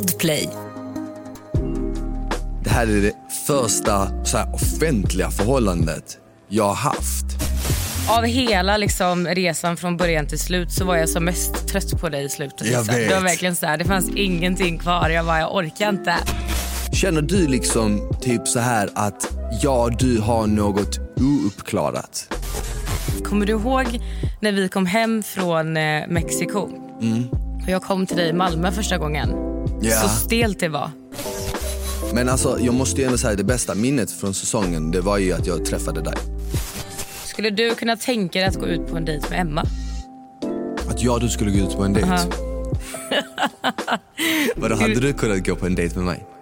Podplay. Det här är det första så här, offentliga förhållandet jag har haft. Av hela liksom, resan från början till slut så var jag som mest trött på dig i slutet. Jag liksom. vet. Det var verkligen så här, det fanns ingenting kvar. Jag bara, jag orkar inte. Känner du liksom typ så här att ja, du har något ouppklarat? Kommer du ihåg när vi kom hem från eh, Mexiko? Och jag kom till dig i Malmö första gången. Ja. Så stelt det var. Men alltså, jag måste ju ändå säga det bästa minnet från säsongen, det var ju att jag träffade dig. Skulle du kunna tänka dig att gå ut på en dejt med Emma? Att jag och du skulle gå ut på en dejt. Aha. Vadå, hade du kunnat gå på en dejt med mig?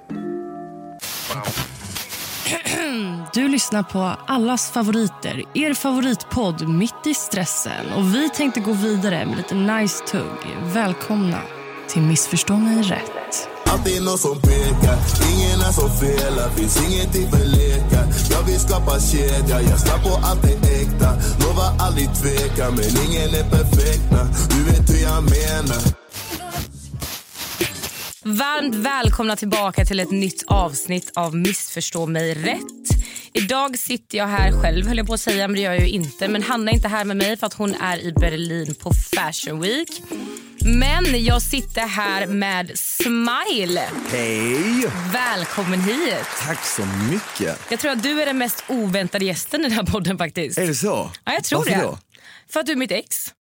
Du lyssnar på allas favoriter, er favoritpodd Mitt i stressen. Och Vi tänkte gå vidare med lite nice tugg. Välkomna till Missförstå mig rätt. Alltid någon som pekar, ingen är som felar Finns ingenting för lekar Jag vill skapa kedja, jag snabb på allt är äkta Lovar aldrig tveka, men ingen är perfekta Du vet hur jag menar Varmt välkomna tillbaka till ett nytt avsnitt av Missförstå mig rätt. Idag sitter jag här själv höll jag på att säga, men det gör jag ju inte. Men Hanna är inte här med mig för att hon är i Berlin på Fashion Week. Men jag sitter här med Smile. Hej! Välkommen hit. Tack så mycket. Jag tror att du är den mest oväntade gästen i den här podden faktiskt. Är det så? Ja, jag tror Varför det. då? För att du är mitt ex.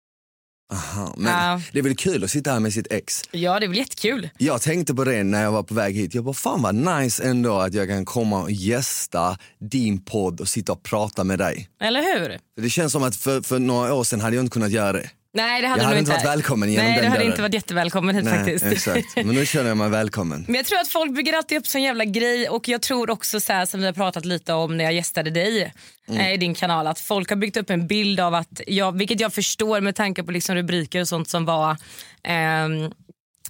Aha, men Ja. Det är väl kul att sitta här med sitt ex. Ja, det är väl jättekul. Jag tänkte på det när jag var på väg hit. Jag bara, fan vad nice ändå att jag kan komma och gästa din podd och sitta och prata med dig. Eller hur? Det känns som att för, för några år sedan hade jag inte kunnat göra det. Nej, det hade Jag hade inte varit välkommen genom Nej, den du hade dörren. inte varit jättevälkommen hit Nej, faktiskt. exakt. Men nu känner jag mig välkommen. Men jag tror att folk bygger alltid upp sån jävla grej och jag tror också så här, som vi har pratat lite om när jag gästade dig Mm. eh, i din kanal att folk har byggt upp en bild av att, jag, vilket jag förstår med tanke på liksom rubriker och sånt som var ehm,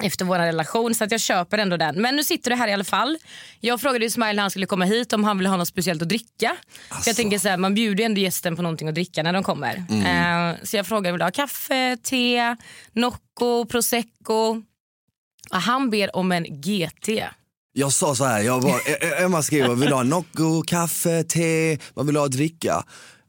efter vår relation så att jag köper ändå den. Men nu sitter du här i alla fall. Jag frågade ju Smile när han skulle komma hit om han ville ha något speciellt att dricka. För jag tänker så här, man bjuder ju ändå gästen på någonting att dricka när de kommer. Mm. Eh, så jag frågade vill du ha kaffe, te, Nocco, prosecco. Och han ber om en GT. Jag sa så här, jag bara, Emma skriver, vill du ha Nocco, kaffe, te, vad vill du ha att dricka?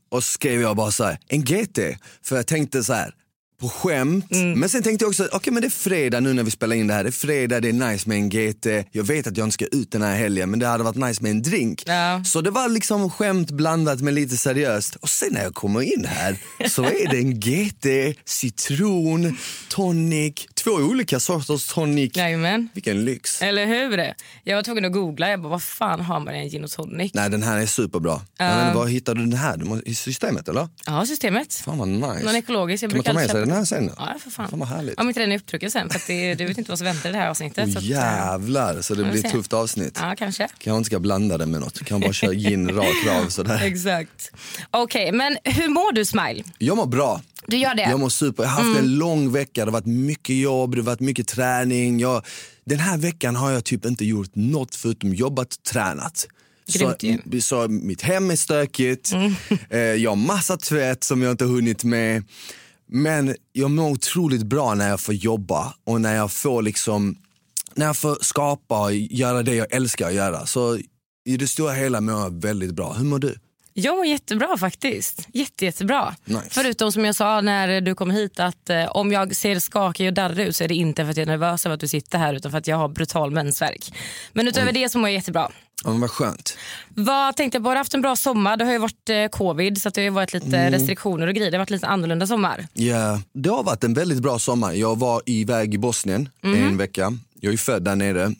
Och så skrev jag bara så här, en GT. För jag tänkte så här, på skämt. Mm. Men sen tänkte jag också, okej men det är fredag nu när vi spelar in det här. Det är fredag, det är nice med en GT. Jag vet att jag inte ska ut den här helgen men det hade varit nice med en drink. Ja. Så det var liksom skämt blandat med lite seriöst. Och sen när jag kommer in här så är det en GT, citron, tonic, två olika sorters tonic. Jajamän. Vilken lyx. Eller hur? Jag var tvungen att googla. Jag bara, vad fan har man i en gin och tonic? Nej den här är superbra. Vet inte, var hittade du den här? I systemet eller? Ja, systemet. Fan vad nice. Någon ekologisk. Jag kan man ta brukar med sig den här sen? Ja, för fan. Fan vad härligt. Om inte den är upptrucken sen. För att det, du vet inte vad som väntar i det här avsnittet. Så eh, jävlar, så det blir ett tufft avsnitt. Ja, kanske. Kanske inte ska blanda det med något, kan bara köra gin rakt av sådär. Exakt. Okej, men hur mår du Smile? Jag mår bra. Du gör det? Jag mår super. Jag har haft en lång vecka, det har varit mycket jobb, det har varit mycket träning. Jag, den här veckan har jag typ inte gjort något förutom jobbat tränat. Så, Grymt. Mm. så mitt hem är stökigt, eh, jag har massa tvätt som jag inte hunnit med. Men jag mår otroligt bra när jag får jobba och när jag får liksom när jag får skapa och göra det jag älskar att göra. Så i det stora hela mår jag väldigt bra. Hur mår du? Jag mår jättebra faktiskt. Jätte, jättebra. Nice. Förutom som jag sa när du kom hit att eh, om jag ser skakig och darrig ut så är det inte för att jag är nervös över att du sitter här utan för att jag har brutal mensvärk. Men utöver det så mår jag jättebra. Ja, men vad skönt. Vad tänkte jag på? Har haft en bra sommar? Det har ju varit eh, covid så det har varit lite Mm. restriktioner och grejer. Det har varit lite annorlunda sommar. Ja, det har varit en väldigt bra sommar. Jag var iväg i Bosnien en vecka. Jag är född där nere.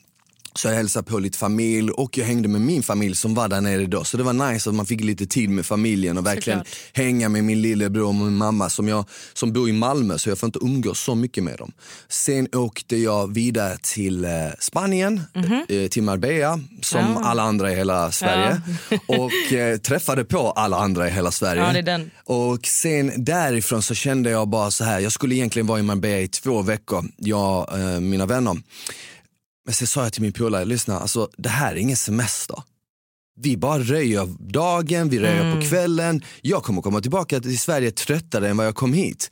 Så jag hälsade på lite familj och jag hängde med min familj som var där nere då. Så det var nice att man fick lite tid med familjen och verkligen Såklart. hänga med min lillebror och min mamma som, jag, som bor i Malmö så jag får inte umgås så mycket med dem. Sen åkte jag vidare till eh, Spanien, eh, till Marbella som alla andra i hela Sverige och eh, träffade på alla andra i hela Sverige. Ja. Och sen därifrån så kände jag bara så här, jag skulle egentligen vara i Marbella i två veckor, jag och eh, mina vänner. Men sen sa jag till min polare, lyssna, alltså, det här är ingen semester. Vi bara röjer dagen, vi röjer på kvällen. Jag kommer komma tillbaka till Sverige tröttare än vad jag kom hit.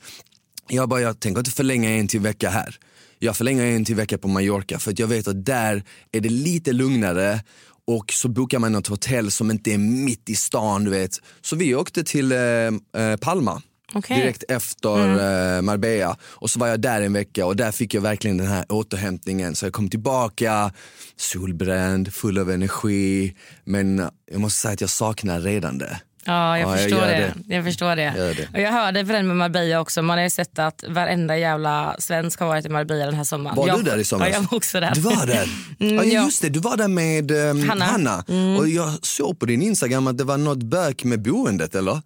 Jag bara, jag tänker inte förlänga en till vecka här. jag förlänger en till vecka på Mallorca för att jag vet att där är det lite lugnare och så bokar man något hotell som inte är mitt i stan. Du vet. Så vi åkte till eh, eh, Palma. Okej. Direkt efter eh, Marbella. Och så var jag där en vecka och där fick jag verkligen den här återhämtningen. Så jag kom tillbaka solbränd, full av energi. Men jag måste säga att jag saknar redan det. Ja, jag Ja, jag förstår gör det. det. Jag förstår det. Gör det. Och jag hörde på den med Marbella också. Man har ju sett att varenda jävla svensk har varit i Marbella den här sommaren. Var jag, du där i somras? Ja, jag var också där. Du var där? Mm, ja, just det, du var där med ehm, Hanna. Hanna. Mm. Och jag såg på din Instagram att det var något bök med boendet eller?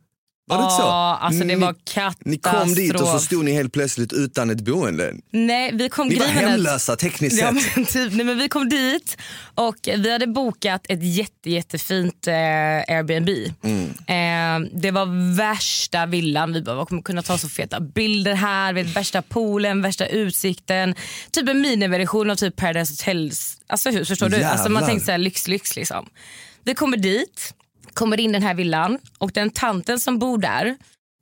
Var det inte så? Ja, alltså det Ni- var katastrof. Ni kom dit och så stod ni helt plötsligt utan ett boende. Nej, vi kom Ni var hemlösa tekniskt Ja, sett. men, typ, nej, men vi kom dit och vi hade bokat ett jätte, jättefint eh, Airbnb. Mm. Eh, det var värsta villan. Vi bara, "Vad kommer kunna ta så feta bilder här. Vet, värsta poolen, värsta utsikten. Typ en miniversion av typ Paradise Hotels alltså, hus. Förstår du? Alltså, man tänkte så här, lyx, lyx liksom. Vi kommer dit, kommer in i den här villan och den tanten som bor där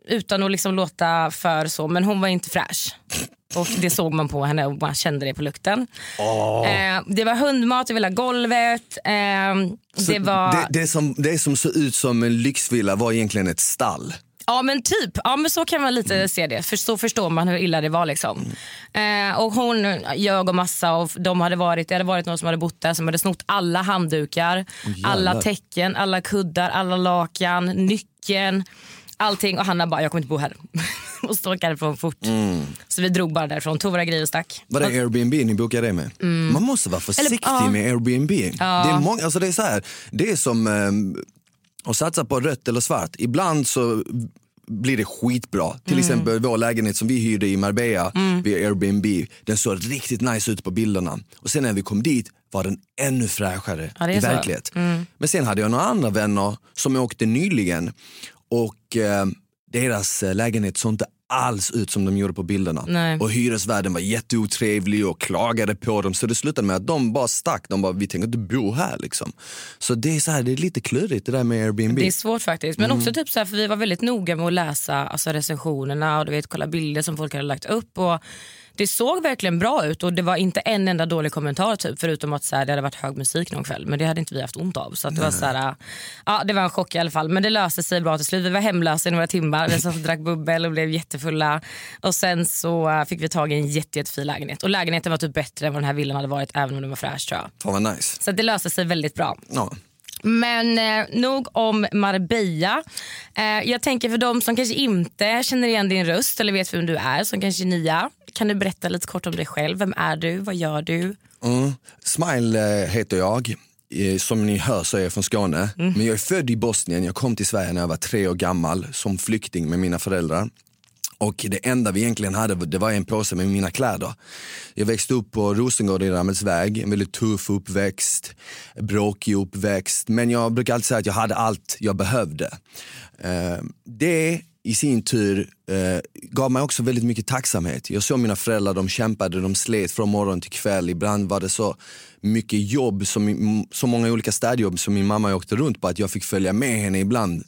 utan att liksom låta för så, men hon var inte fräsch. Och det såg man på henne och man kände det på lukten. Eh, det var hundmat över hela golvet. Eh, det var... det, det, som, det som såg ut som en lyxvilla var egentligen ett stall. Ja men typ, ja, men så kan man lite Mm. se det. För så förstår man hur illa det var. Liksom. Eh, och hon ljög och massa och de hade varit, det hade varit någon som hade bott där som hade snott alla handdukar, alla täcken, alla kuddar, alla lakan, nyckeln. Allting och Hanna bara, jag kommer inte bo här. och stalkade därifrån fort. Mm. Så vi drog bara därifrån, tog våra grejer och stack. Var det Airbnb ni bokade det med? Man måste vara försiktig Mm. ja. med Airbnb. Det, är många, alltså det, är så här, det är som ehm, att satsa på rött eller svart. Ibland så blir det skitbra. Till Mm. exempel vår lägenhet som vi hyrde i Marbella via Airbnb. Den såg riktigt nice ut på bilderna. Och sen när vi kom dit var den ännu fräschare Ja, i så. Mm. verklighet. Men sen hade jag några andra vänner som åkte nyligen och eh, deras eh, lägenhet såg inte alls ut som de gjorde på bilderna. Nej. Och hyresvärden var jätteotrevlig och klagade på dem så det slutade med att de bara stack. De bara, vi tänker inte bo här liksom. Så det är, så här, det är lite klurigt det där med Airbnb. Det är svårt faktiskt. Mm. Men också typ så här, för vi var väldigt noga med att läsa alltså, recensionerna och du vet, kolla bilder som folk hade lagt upp. Och det såg verkligen bra ut och det var inte en enda dålig kommentar typ, förutom att så här, det hade varit hög musik någon kväll. Men det hade inte vi haft ont av. Så det, var så här, ja, det var en chock i alla fall. Men det löste sig bra till slut. Vi var hemlösa i några timmar. Vi satt och drack bubbel och blev jättefulla. Och sen så eh, fick vi tag i en jätte, jättefin lägenhet. Och lägenheten var typ bättre än vad den här villan hade varit även om den var fräsch tror jag. Fan vad nice. Så det löste sig väldigt bra. Ja. Men eh, nog om Marbella. Eh, jag tänker för de som kanske inte känner igen din röst eller vet vem du är, som kanske är nya. Kan du berätta lite kort om dig själv? Vem är du? Vad gör du? Mm. Smile eh, heter jag. Eh, Som ni hör så är jag från Skåne. Men jag är född i Bosnien. Jag kom till Sverige när jag var tre år gammal som flykting med mina föräldrar. Och det enda vi egentligen hade det var en påse med mina kläder. Jag växte upp på Rosengård i Ramelsväg, en väldigt tuff uppväxt, bråkig uppväxt. Men jag brukar alltid säga att jag hade allt jag behövde. Eh, det i sin tur eh, gav mig också väldigt mycket tacksamhet. Jag såg mina föräldrar, de kämpade, de slet från morgon till kväll. Ibland var det så mycket jobb, som, så många olika städjobb som min mamma åkte runt på att jag fick följa med henne ibland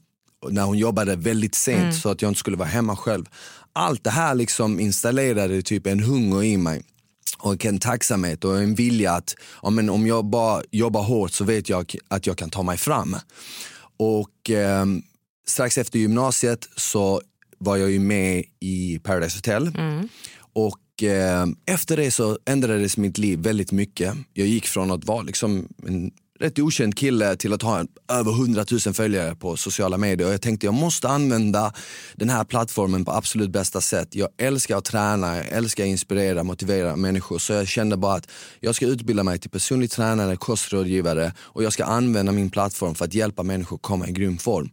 när hon jobbade väldigt sent så att jag inte skulle vara hemma själv. Allt det här liksom installerade typ en hunger i mig och en tacksamhet och en vilja att ja, men om jag bara jobbar hårt så vet jag att jag kan ta mig fram. Och eh, strax efter gymnasiet så var jag ju med i Paradise Hotel. Och eh, efter det så ändrades mitt liv väldigt mycket. Jag gick från att vara liksom en rätt okänd kille till att ha en, över 100 000 följare på sociala medier. Och jag tänkte jag måste använda den här plattformen på absolut bästa sätt. Jag älskar att träna, jag älskar att inspirera, motivera människor. Så jag kände bara att jag ska utbilda mig till personlig tränare, kostrådgivare och jag ska använda min plattform för att hjälpa människor komma i grym form.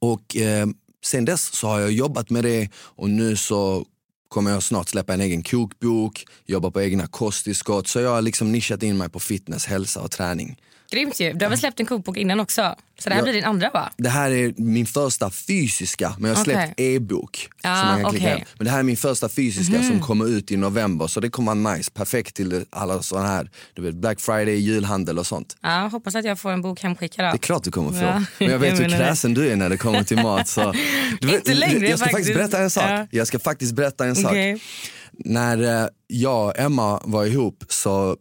Och eh, sen dess så har jag jobbat med det och nu så kommer jag snart släppa en egen kokbok, jobba på egna kosttillskott. Så jag har liksom nischat in mig på fitness, hälsa och träning. Grymt ju. Du har väl släppt en kokbok innan också? Så det här Ja. blir din andra va? Det här är min första fysiska, men jag har släppt Okej. e-bok. Ah, som man kan klicka okej. hem. Men det här är min första fysiska som kommer ut i november så det kommer vara nice, perfekt till alla sådana här, du vet Black Friday, julhandel och sånt. Ja, hoppas att jag får en bok hemskickad då. Det är klart du kommer få. Ja. Men jag vet hur kräsen du är när det kommer till mat. Så. Du Inte längre, jag ska faktiskt berätta en sak. Ja. Jag ska faktiskt berätta en sak. Okej. när eh, jag och Emma var ihop så,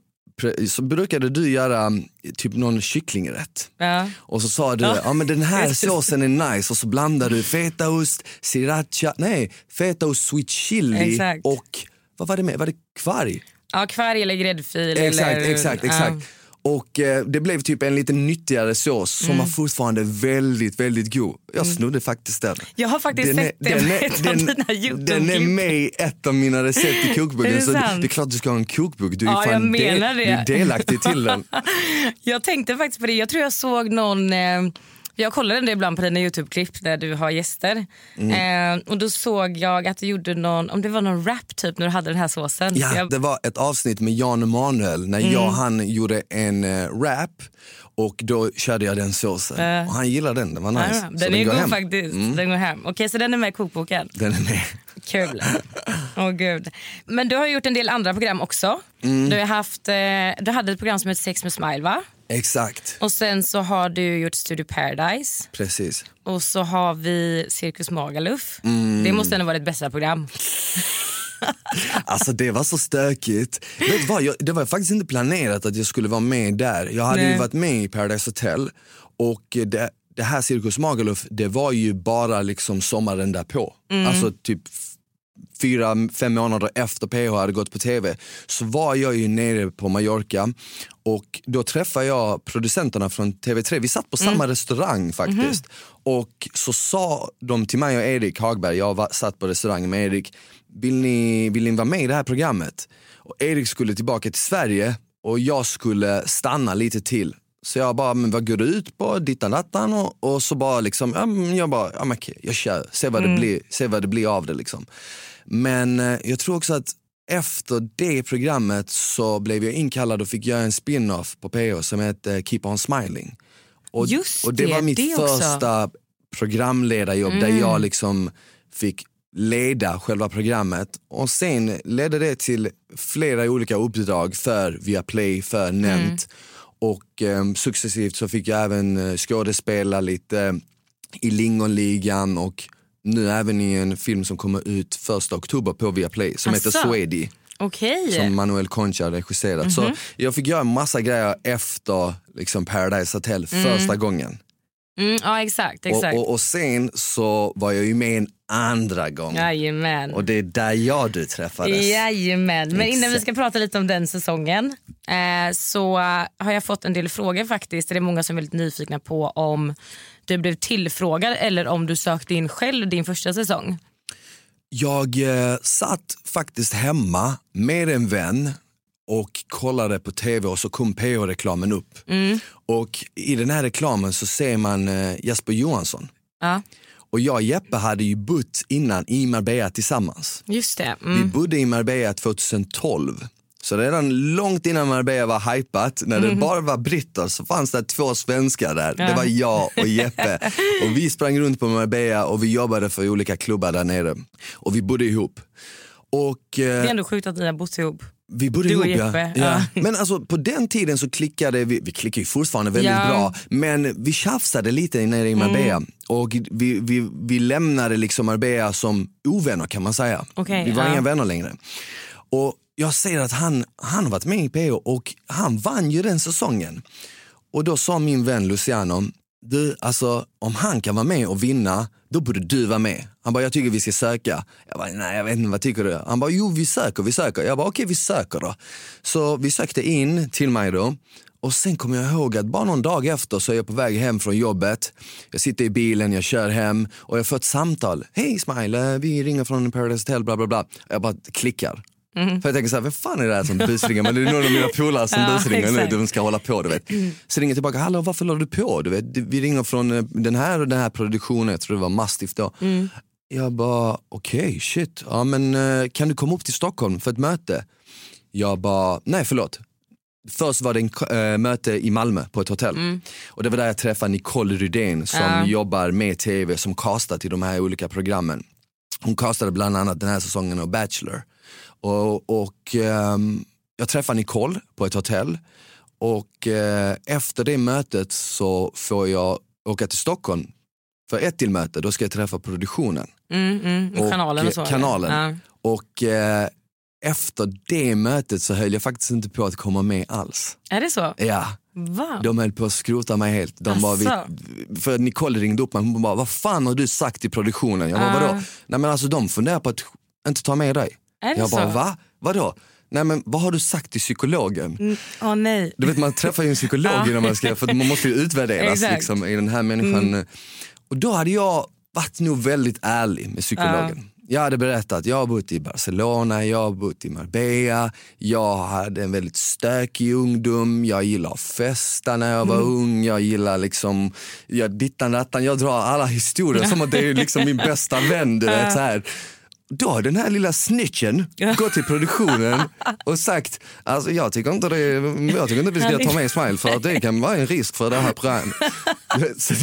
så brukade du göra typ någon kycklingrätt. Ja. Och så sa du, ja. men den här såsen är nice och så blandar du fetaost, sriracha, nej fetaost, sweet chili Exakt. och vad var det med? Var det kvarg? ja, kvarg eller gräddfil. Exakt, eller, exakt, ja. Och eh, det blev typ en lite nyttigare sås som Mm. var fortfarande väldigt, väldigt god. Jag snodde faktiskt den. Jag har faktiskt Den är, sett den, är, den, dina den är med i ett av mina recept i kokboken. det Så det, är klart du ska ha en kokbok. Du är, Ja, fan del, det. du är delaktig till den. Jag tänkte faktiskt på det. Jag tror jag såg någon... Eh, jag kollar del ibland på dina Youtube-klipp där du har gäster. Mm. Eh, och Då såg jag att du gjorde någon, om det var någon rap typ när du hade den här såsen. Ja, jag, det var ett avsnitt med Jan Emanuel när jag och han gjorde en uh, rap och då körde jag den såsen. Äh. Och han gillade den, den var nice. Ja, Så den är går god hem. faktiskt. Mm, Den går hem. Okej, så den är med i kokboken. den är med. Kul. Åh gud. Men du har gjort en del andra program också. Mm. Du, har haft, eh, du hade ett program som heter Sex med Smile va? Exakt, Och sen så har du gjort Studio Paradise. precis. Och så har vi Cirkus Magaluf. Mm. Det måste ändå vara ditt bästa program. Alltså det var så stökigt. Vet vad, jag, det var faktiskt inte planerat att jag skulle vara med där. Jag hade ju Nej. varit med i Paradise Hotel och det, det här Cirkus Magaluf, det var ju bara liksom sommaren därpå. Alltså typ fyra, fem månader efter PH hade gått på tv så var jag ju nere på Mallorca och då träffade jag producenterna från TV3. Vi satt på samma restaurang faktiskt. Och så sa de till mig och Erik Hagberg, jag var, satt på restaurangen med Erik, vill ni, vill ni vara med i det här programmet? Och Erik skulle tillbaka till Sverige och jag skulle stanna lite till. Så jag bara, men vad går du ut på? Dittan dattan och, och så bara liksom, ja, men jag bara, ja, men okej, jag kör, se vad, det blir, se vad det blir av det liksom. Men eh, jag tror också att efter det programmet så blev jag inkallad och fick göra en spin-off på PH som heter Keep on smiling. Och, Just och det, det, var mitt det också. första programledarjobb där Mm. jag liksom fick leda själva programmet och sen ledde det till flera olika uppdrag för Viaplay, för Nent och eh, successivt så fick jag även eh, skådespela lite eh, i Lingonligan och nu även i en film som kommer ut första oktober på Viaplay som heter Asså? Swedi Okej. som Manuel Concha har regisserat. Så jag fick göra en massa grejer efter liksom Paradise Hotel första gången. Mm, ja exakt. exakt. Och, och, och sen så var jag ju med en andra gång. Jajamän. Och det är där jag du träffades. Jajamän. Men innan vi ska prata lite om den säsongen eh, så har jag fått en del frågor faktiskt. Det är många som är lite nyfikna på om du blev tillfrågad eller om du sökte in själv din första säsong. Jag eh, satt faktiskt hemma med en vän och kollade på tv och så kom PH-reklamen upp. Och i den här reklamen så ser man eh, Jesper Johansson. Ja, Och jag och Jeppe hade ju bott innan i Marbella tillsammans. just det. Vi Mm. bodde i Marbella 2012. Så redan långt innan Marbella var hypat, när det bara var britter så fanns det två svenskar där. Det var jag och Jeppe. och vi sprang runt på Marbella och vi jobbade för olika klubbar där nere. Och vi bodde ihop. Och, Det eh, är ändå sjukt att ni har bott ihop. Vi bodde ihop ja. ja. Men alltså på den tiden så klickade vi, vi klickar ju fortfarande väldigt Ja. bra, men vi tjafsade lite nere i Marbella. Och vi, vi, vi lämnade liksom Marbella som ovänner kan man säga. Okej, vi var ja. inga vänner längre. Och jag ser att han, han har varit med i PH och han vann ju den säsongen. Och då sa min vän Luciano, du alltså om han kan vara med och vinna, då borde du vara med. Han bara, jag tycker vi ska söka. Jag bara, nej jag vet inte, vad tycker du? Han bara, jo vi söker, vi söker. Jag bara, okej vi söker då. Så vi sökte in till mig då. Och sen kommer jag ihåg att bara någon dag efter så är jag på väg hem från jobbet. Jag sitter i bilen, jag kör hem och jag får ett samtal. Hej Smile, vi ringer från Paradise Hotel, bla bla bla. Jag bara klickar. För jag tänker såhär, vem fan är det här som busringer? Men det är någon av mina polare som Ja, busringer nu, exakt. de ska hålla på du vet. Så ringer jag tillbaka, hallå varför la du på? Du vet, vi ringer från eh, den här och den här produktionen, jag tror det var Mastiff då. Jag bara, okej shit, ja men eh, kan du komma upp till Stockholm för ett möte? Jag bara, nej förlåt. Först var det en eh, möte i Malmö på ett hotell. Och det var där jag träffade Nicole Rydén som Ja. jobbar med tv, som castar till de här olika programmen. Hon castade bland annat den här säsongen av Bachelor. Och, och ehm, jag träffade Nicole på ett hotell och eh, efter det mötet så får jag åka till Stockholm för ett till möte. Då ska jag träffa produktionen. Mm, mm. Och Och, kanalen och eh, så. kanalen. Ja. Och eh, efter det mötet så höll jag faktiskt inte på att komma med alls. Är det så? Ja, Va? de höll på att skrota mig helt. De bara, vi, för Nicole ringde upp mig hon bara, vad fan har du sagt till produktionen? Jag bara, Ah. vadå? Nej men alltså de funderar på att inte ta med dig. Är det jag bara, så? va? Vadå? Nej men vad har du sagt till psykologen? Åh nej. Du vet man träffar ju en psykolog innan man ska, för man måste ju utvärderas liksom, i den här människan. Och då hade jag varit nog väldigt ärlig med psykologen. Jag hade berättat, jag har bott i Barcelona, jag har bott i Marbella, jag hade en väldigt stökig ungdom, jag gillar att festa när jag var ung, jag gillar liksom, jag dittan dattan, jag drar alla historier som att det är liksom min bästa vän. Du vet, så här. Då har den här lilla snitchen gått till produktionen och sagt, alltså jag tycker inte, det, jag tycker inte vi ska ta med Smile för att det kan vara en risk för det här programmet. Så,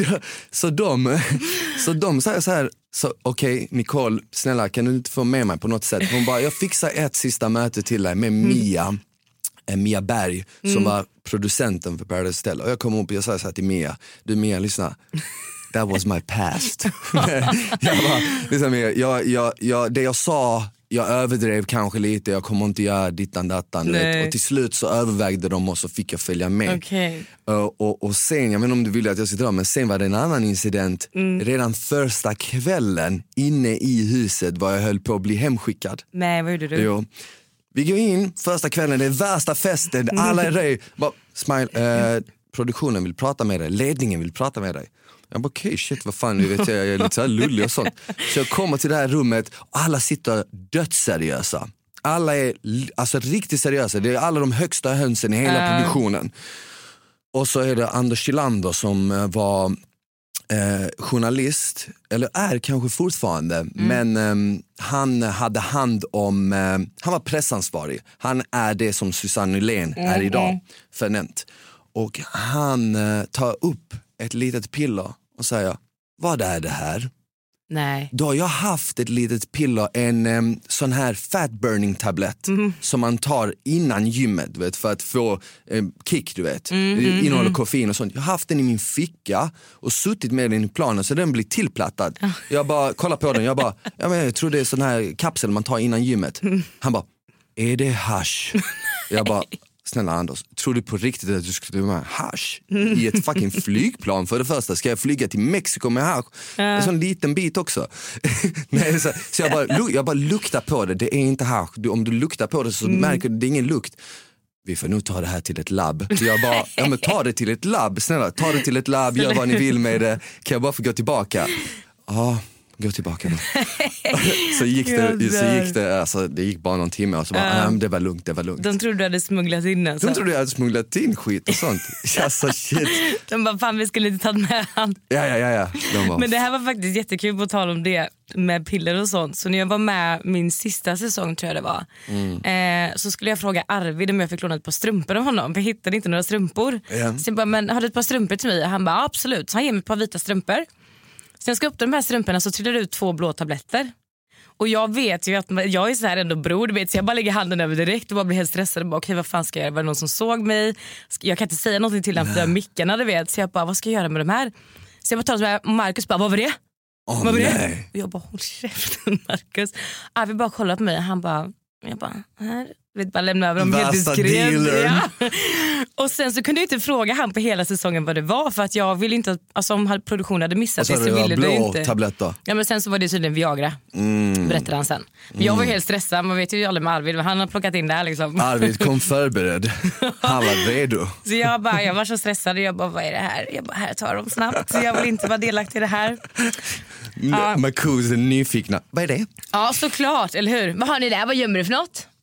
så, de, så de säger så här, så, okej Nicole, snälla kan du inte få med mig på något sätt? Hon bara, jag fixar ett sista möte till dig med Mia. eh, Mia Berg som var producenten för Paradise Hotel och jag kom upp och jag sa så här till Mia, du Mia lyssna, that was my past. jag bara, Mia, jag, jag, jag, det jag sa, jag överdrev kanske lite, jag kommer inte göra dittan dattan. Och till slut så övervägde de och så fick jag följa med. Okej. Uh, och, och sen, jag vet inte om du vill att jag ska dra, men sen var det en annan incident. Redan första kvällen inne i huset var jag höll på att bli hemskickad. Nej, vad gjorde du? Jo. Vi går in första kvällen, det är värsta festen, alla är. Bara, Smile, eh, produktionen vill prata med dig, ledningen vill prata med dig. Jag bara okej shit vad fan, vet, jag är lite så här lullig och sånt. Så jag kommer till det här rummet och alla sitter dödsseriösa. Alla är alltså, riktigt seriösa, det är alla de högsta hönsen i hela Ja. produktionen. Och så är det Anders Kilander som eh, var eh, journalist, eller är kanske fortfarande, men ehm, han hade hand om, eh, han var pressansvarig. Han är det som Susanne Nylén är idag, förnämnt. Och han eh, tar upp ett litet piller och säger, vad är det här? Nej. Då har jag haft ett litet piller, en em, sån här fat burning tablett som man tar innan gymmet vet, för att få em, kick. du vet. Det innehåller koffein och sånt. Jag har haft den i min ficka och suttit med den i planen så den blir tillplattad. Jag bara kollar på den, jag bara, ja, men jag tror det är sån här kapsel man tar innan gymmet. Han bara, är det hash? Jag bara, snälla Anders, tror du på riktigt att du skulle ta med hash i ett fucking flygplan för det första? Ska jag flyga till Mexiko med hash? En sån liten bit också. Nej, så, så jag, bara, jag bara luktar på det, det är inte hash. Om du luktar på det så märker du, det är ingen lukt. Vi får nog ta det här till ett labb. Jag bara, ja men ta det till ett labb, snälla ta det till ett labb, gör vad ni vill med det. Kan jag bara få gå tillbaka? Ja, gå tillbaka då. så gick det, så gick det, alltså, det gick bara någon timme och så bara, "Nej, men det var lugnt, det var lugnt. De trodde du hade smugglat in alltså. De trodde jag hade smugglat in skit och sånt. Alltså shit. De bara, fan vi skulle inte tagit med han. Ja, ja, ja. ja. De bara, Men det här var faktiskt jättekul på tal om det med piller och sånt. Så när jag var med min sista säsong tror jag det var. Mm. Eh, så skulle jag fråga Arvid om jag fick låna ett par strumpor av honom. För jag hittade inte några strumpor. Ja. Så jag bara, men har du ett par strumpor till mig? Och han bara, "Ja, absolut. Så han ger mig ett par vita strumpor. Så jag ska upp de här strumporna så trillar det ut två blå tabletter. Och jag vet ju att jag är så här ändå bror, du vet, så jag bara lägger handen över direkt och bara blir helt stressad. Och bara, Okej vad fan ska jag göra? Var det någon som såg mig? Jag kan inte säga någonting till honom för jag mickarna du vet. Så jag bara, vad ska jag göra med de här? Så jag bara tar dem och Marcus bara, vad var det? åh, Vad var det? Och jag bara håll käften Marcus. Arvid bara kollade på mig och han bara, jag bara här. Vet, bara lämna över dem helt diskret. Ja. Och sen så kunde jag inte fråga han på hela säsongen vad det var för att jag ville inte alltså om produktionen hade missat det så ville blå inte. tabletter. Ja men sen så var det tydligen Viagra Mm. berättade han sen. Men jag var helt stressad, man vet ju aldrig med Arvid, han har plockat in det här liksom. Arvid kom förberedd. Han var redo. Så jag, bara, jag var så stressad och jag bara, vad är det här? Jag bara, här tar de snabbt. Så jag vill inte vara delaktig i det här. Ja. Marcus är nyfikna. Vad är det? Ja såklart, eller hur? Vad har ni där? Vad gömmer du för något?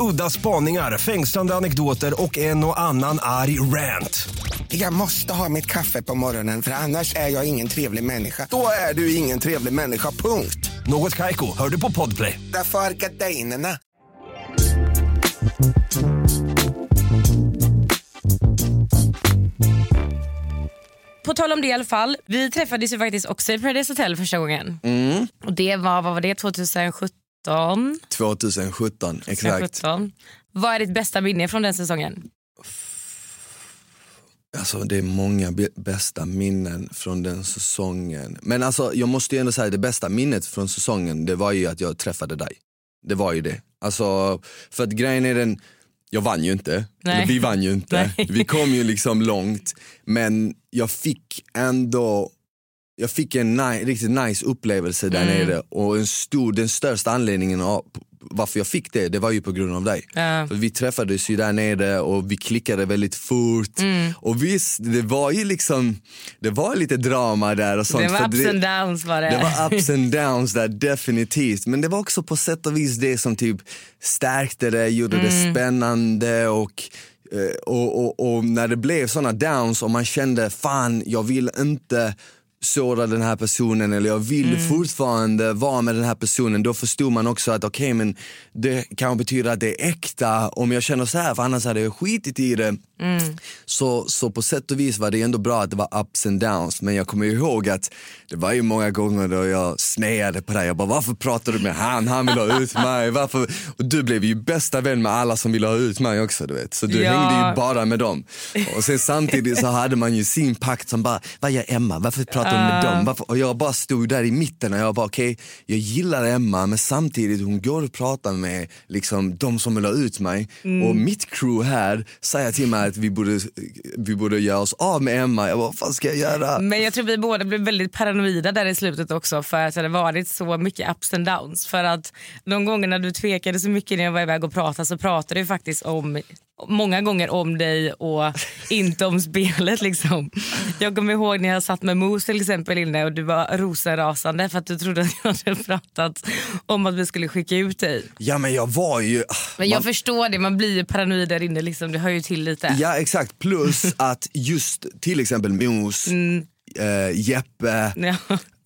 Udda spaningar, fängslande anekdoter och en och annan arg rant. Jag måste ha mitt kaffe på morgonen för annars är jag ingen trevlig människa. Då är du ingen trevlig människa, punkt. Något kajko, hör du på podplay. Därför är gardinerna. På tal om det i alla fall. Vi träffades ju faktiskt också i Paradise Hotel första gången. Mm. Och det var, vad var det, 2017? 2017, exakt. 2017. Vad är ditt bästa minne från den säsongen? Alltså det är många bästa minnen från den säsongen. Men alltså jag måste ju ändå säga det bästa minnet från säsongen det var ju att jag träffade dig. Det var ju det. Alltså för att grejen är den, jag vann ju inte. Nej. Eller vi vann ju inte. Nej. Vi kom ju liksom långt. Men jag fick ändå jag fick en ni- riktigt nice upplevelse där Mm. nere och en stor, den största anledningen av varför jag fick det, det var ju på grund av dig. Ja. För vi träffades ju där nere och vi klickade väldigt fort. Mm. Och visst, det var ju liksom, det var lite drama där och sånt. Det var ups and downs var det. det var ups and downs där definitivt. Men det var också på sätt och vis det som typ stärkte det, gjorde det Mm. spännande och eh, och, och, och när det blev såna downs och man kände fan jag vill inte såra den här personen eller jag vill Mm. fortfarande vara med den här personen då förstod man också att okej men det kan betyda att det är äkta om jag känner så här för annars hade jag skitit i det. Mm. Så, så på sätt och vis var det ändå bra att det var ups and downs men jag kommer ihåg att det var ju många gånger då jag sneade på dig. Jag bara varför pratar du med han? Han vill ha ut mig. Varför? Och du blev ju bästa vän med alla som ville ha ut mig också du vet. Så du Ja. hängde ju bara med dem. Och sen samtidigt så hade man ju sin pakt som bara, vad gör Emma? Varför pratar med dem? Varför? Och jag bara stod där i mitten och jag bara okej, jag gillar Emma men samtidigt hon går och pratar med liksom, de som vill ha ut mig. Och mitt crew här säger till mig att vi borde, vi borde göra oss av med Emma. Jag bara, vad fan ska jag göra? Men jag tror vi båda blev väldigt paranoida där i slutet också för att det hade varit så mycket ups and downs. För att de gångerna du tvekade så mycket när jag var iväg och pratade så pratade du faktiskt om många gånger om dig och inte om spelet. Liksom. Jag kommer ihåg när jag satt med till exempel inne och du var rosenrasande för att du trodde att jag hade pratat om att vi skulle skicka ut dig. Ja men jag var ju... Men jag man- förstår det, man blir ju paranoid där inne. Liksom. Det hör ju till lite. Ja exakt, plus att just till exempel Mos, eh, Jeppe, Ja.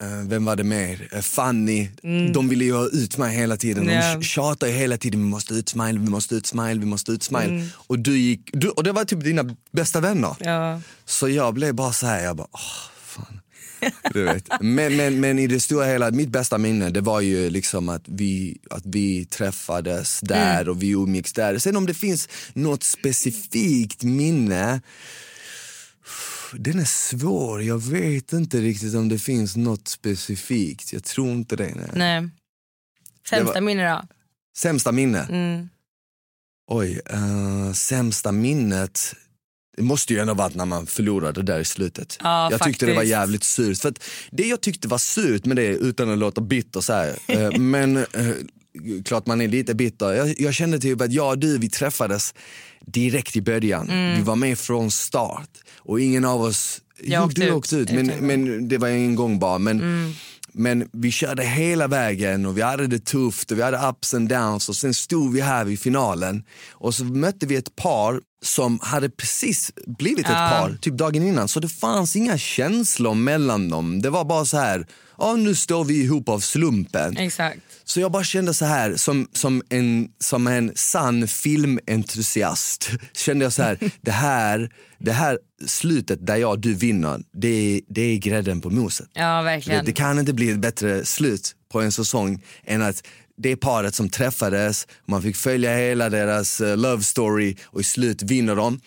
Eh, vem var det mer? Eh, Fanny. De ville ju ha ut mig hela tiden. De Ja. tjatade ju hela tiden, vi måste ut smile, vi måste ut smile, vi måste ut smile. Och, du gick, du, och det var typ dina bästa vänner. Ja. Så jag blev bara så här, jag bara, åh. Du vet. Men, men, men i det stora hela, mitt bästa minne det var ju liksom att vi, att vi träffades där och vi umgicks där. Sen om det finns något specifikt minne den är svår. Jag vet inte riktigt om det finns något specifikt. Jag tror inte det. Nej. Nej. Sämsta var- minne då? Sämsta minne? Mm. Oj, uh, sämsta minnet. Det måste ju ändå varit när man förlorade där i slutet. Ja, jag tyckte det var faktiskt. jävligt surt. För det jag tyckte var surt med det, utan att låta bitter så här, eh, men eh, klart man är lite bitter. Jag, jag kände typ att jag och du, vi träffades direkt i början. Mm. Vi var med från start och ingen av oss, Jag jo åkte du ut åkte ut, men, men det var en gång bara. Men, Mm. men vi körde hela vägen och vi hade det tufft och vi hade ups and downs och sen stod vi här vid finalen och så mötte vi ett par som hade precis blivit ett Ja. par, typ dagen innan. Så det fanns inga känslor mellan dem. Det var bara så här, ja nu står vi ihop av slumpen. Exakt. Så jag bara kände så här, som, som, en, som en sann filmentusiast, kände jag så här, det här, det här slutet där jag och du vinner, det, det är grädden på moset. Ja, Det, verkligen. det kan inte bli ett bättre slut på en säsong än att det paret som träffades, man fick följa hela deras eh, love story och i slut vinner de.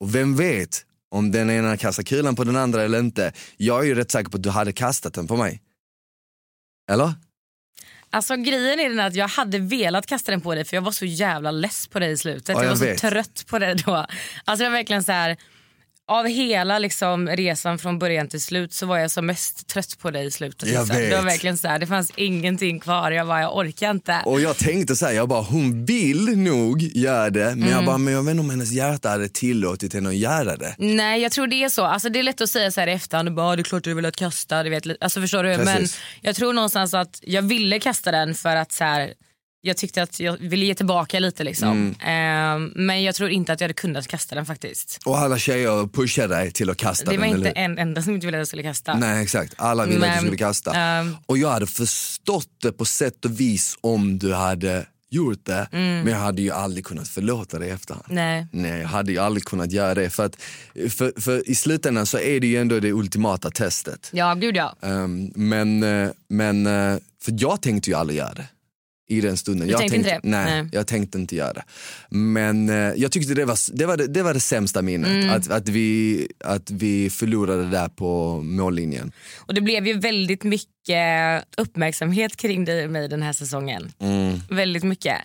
Och vem vet om den ena kastar kulan på den andra eller inte. Jag är ju rätt säker på att du hade kastat den på mig. Eller? Alltså grejen är den att jag hade velat kasta den på dig för jag var så jävla less på dig i slutet. Ja, jag, jag var så vet. trött på dig då. Alltså jag var verkligen så här. Av hela liksom, resan från början till slut så var jag som mest trött på dig i slutet. Jag liksom. vet. Det var verkligen så här, det fanns ingenting kvar. Jag bara, jag orkar inte. Och jag tänkte så här, jag bara hon vill nog göra det men Mm. jag bara, men jag vet inte om hennes hjärta hade tillåtit henne att göra det. Nej jag tror det är så. Alltså, det är lätt att säga så här i efterhand. Bara, "Ah, det är klart du vill att kasta. Du vet, alltså, förstår du? Men jag tror någonstans att jag ville kasta den för att så här, jag tyckte att jag ville ge tillbaka lite. Liksom. Mm. Ehm, men jag tror inte att jag hade kunnat kasta den faktiskt. Och alla tjejer pushade dig till att kasta Det var den. inte eller? en enda som inte ville att jag skulle kasta. Nej exakt, alla ville att Men, du skulle kasta. ehm, och jag hade förstått det på sätt och vis om du hade gjort det. Men jag hade ju aldrig kunnat förlåta dig i efterhand. Nej. Nej, jag hade ju aldrig kunnat göra det. För, att, för, för i slutändan så är det ju ändå det ultimata testet. Ja, gud ja. Ehm, men, eh, men eh, för jag tänkte ju aldrig göra det. I den stunden. Du jag tänkte inte det? Nej, Nej. jag tänkte inte göra det. Men eh, jag tyckte det var, det var, det, det, var det sämsta minnet. Mm. Att, att, vi, att vi förlorade där på mållinjen. Och det blev ju väldigt mycket uppmärksamhet kring dig och mig den här säsongen. Mm. Väldigt mycket.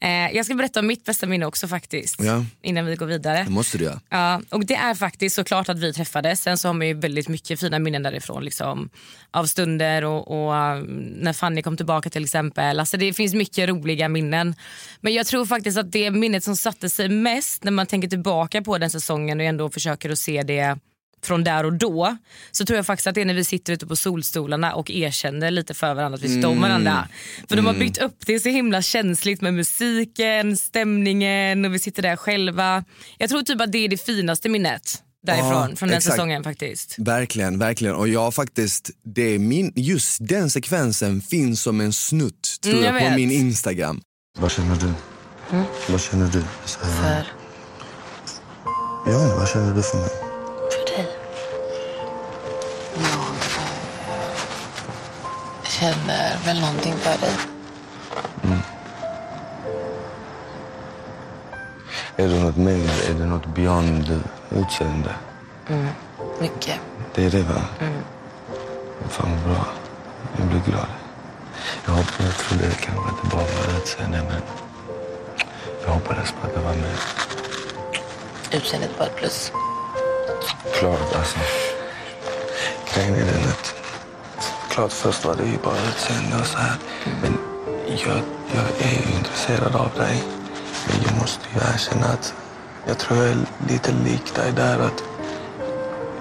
Eh, jag ska berätta om mitt bästa minne också faktiskt. Ja. Innan vi går vidare. Det måste du göra. Ja, och det är faktiskt såklart att vi träffades. Sen så har man ju väldigt mycket fina minnen därifrån. Liksom, av stunder och, och um, när Fanny kom tillbaka till exempel. Alltså det finns mycket roliga minnen. Men jag tror faktiskt att det minnet som satte sig mest när man tänker tillbaka på den säsongen och ändå försöker att se det från där och då så tror jag faktiskt att det är när vi sitter ute på solstolarna och erkänner lite för varandra att vi står om varandra. För de har byggt upp det så himla känsligt med musiken, stämningen och vi sitter där själva. Jag tror typ att det är det finaste minnet därifrån Ja, från den exakt. säsongen faktiskt. Verkligen, verkligen. Och jag faktiskt, det är min, just den sekvensen finns som en snutt tror Mm, jag, jag på min Instagram. Vad känner du? Vad känner du? Så här, inte, vad känner du för mig? Känner väl någonting för dig. Är det något mer? Är det något beyond utseende? Mycket. Det är det va? Fan vad bra. Jag blir glad. Jag hoppas, jag trodde kanske att det bara var utseende men jag hoppades på att det var mer. Utseendet var ett plus. Klart alltså. Grejen är den att klart först var det ju bara utseende och så här. Men jag, jag är ju intresserad av dig. Men jag måste ju erkänna att jag tror jag är lite lik dig där att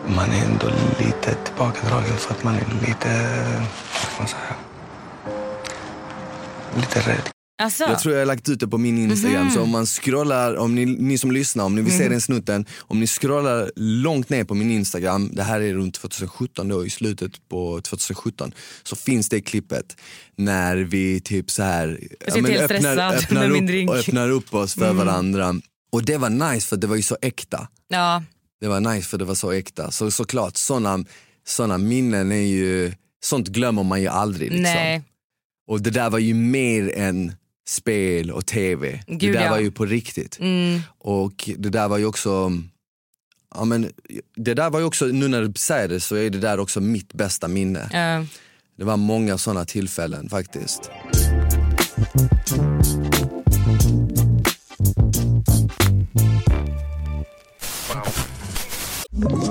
man är ändå lite tillbakadragen för att man är lite, vad ska man säga, lite rädd. Alltså, Jag tror jag har lagt ut det på min Instagram, Mhm. så om man scrollar, om ni, ni som lyssnar, om ni vill se den snutten, om ni scrollar långt ner på min Instagram, det här är runt 2017 då, i slutet på 2017, så finns det klippet när vi typ så här ja, stressad öppnar, min upp. Mm. öppnar upp oss för varandra. Och det var nice för det var ju så äkta. ja, Det var nice för det var så äkta. Så såklart, såna, såna minnen är ju, sånt glömmer man ju aldrig. Liksom. nej. Och det där var ju mer än spel och tv. Gud, det där ja. var ju på riktigt. Mm. Och det där var ju också, ja men det där var ju också, nu när du säger det så är det där också mitt bästa minne. Ja. Det var många sådana tillfällen faktiskt. Ett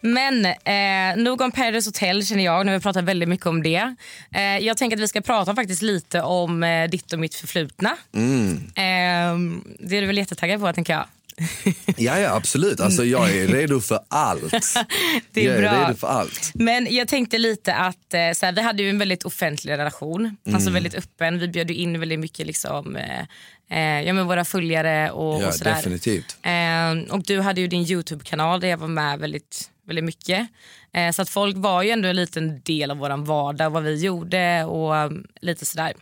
Men eh, nog om Paradise Hotel känner jag. Nu har vi pratat väldigt mycket om det. Eh, jag tänker att vi ska prata faktiskt lite om eh, ditt och mitt förflutna. Mm. Eh, det är du väl jättetaggad på tänker jag. Ja, ja absolut, alltså, jag är redo för allt. Det är jag är bra. redo för allt. Men jag tänkte lite att eh, så här, vi hade ju en väldigt offentlig relation. Alltså väldigt öppen. Vi bjöd in väldigt mycket liksom, eh, eh, ja, men våra följare och, Ja, och sådär. definitivt. Eh, och du hade ju din Youtube-kanal där jag var med väldigt, väldigt mycket. Eh, så att folk var ju ändå en liten del av vår vardag, vad vi gjorde och um, lite sådär.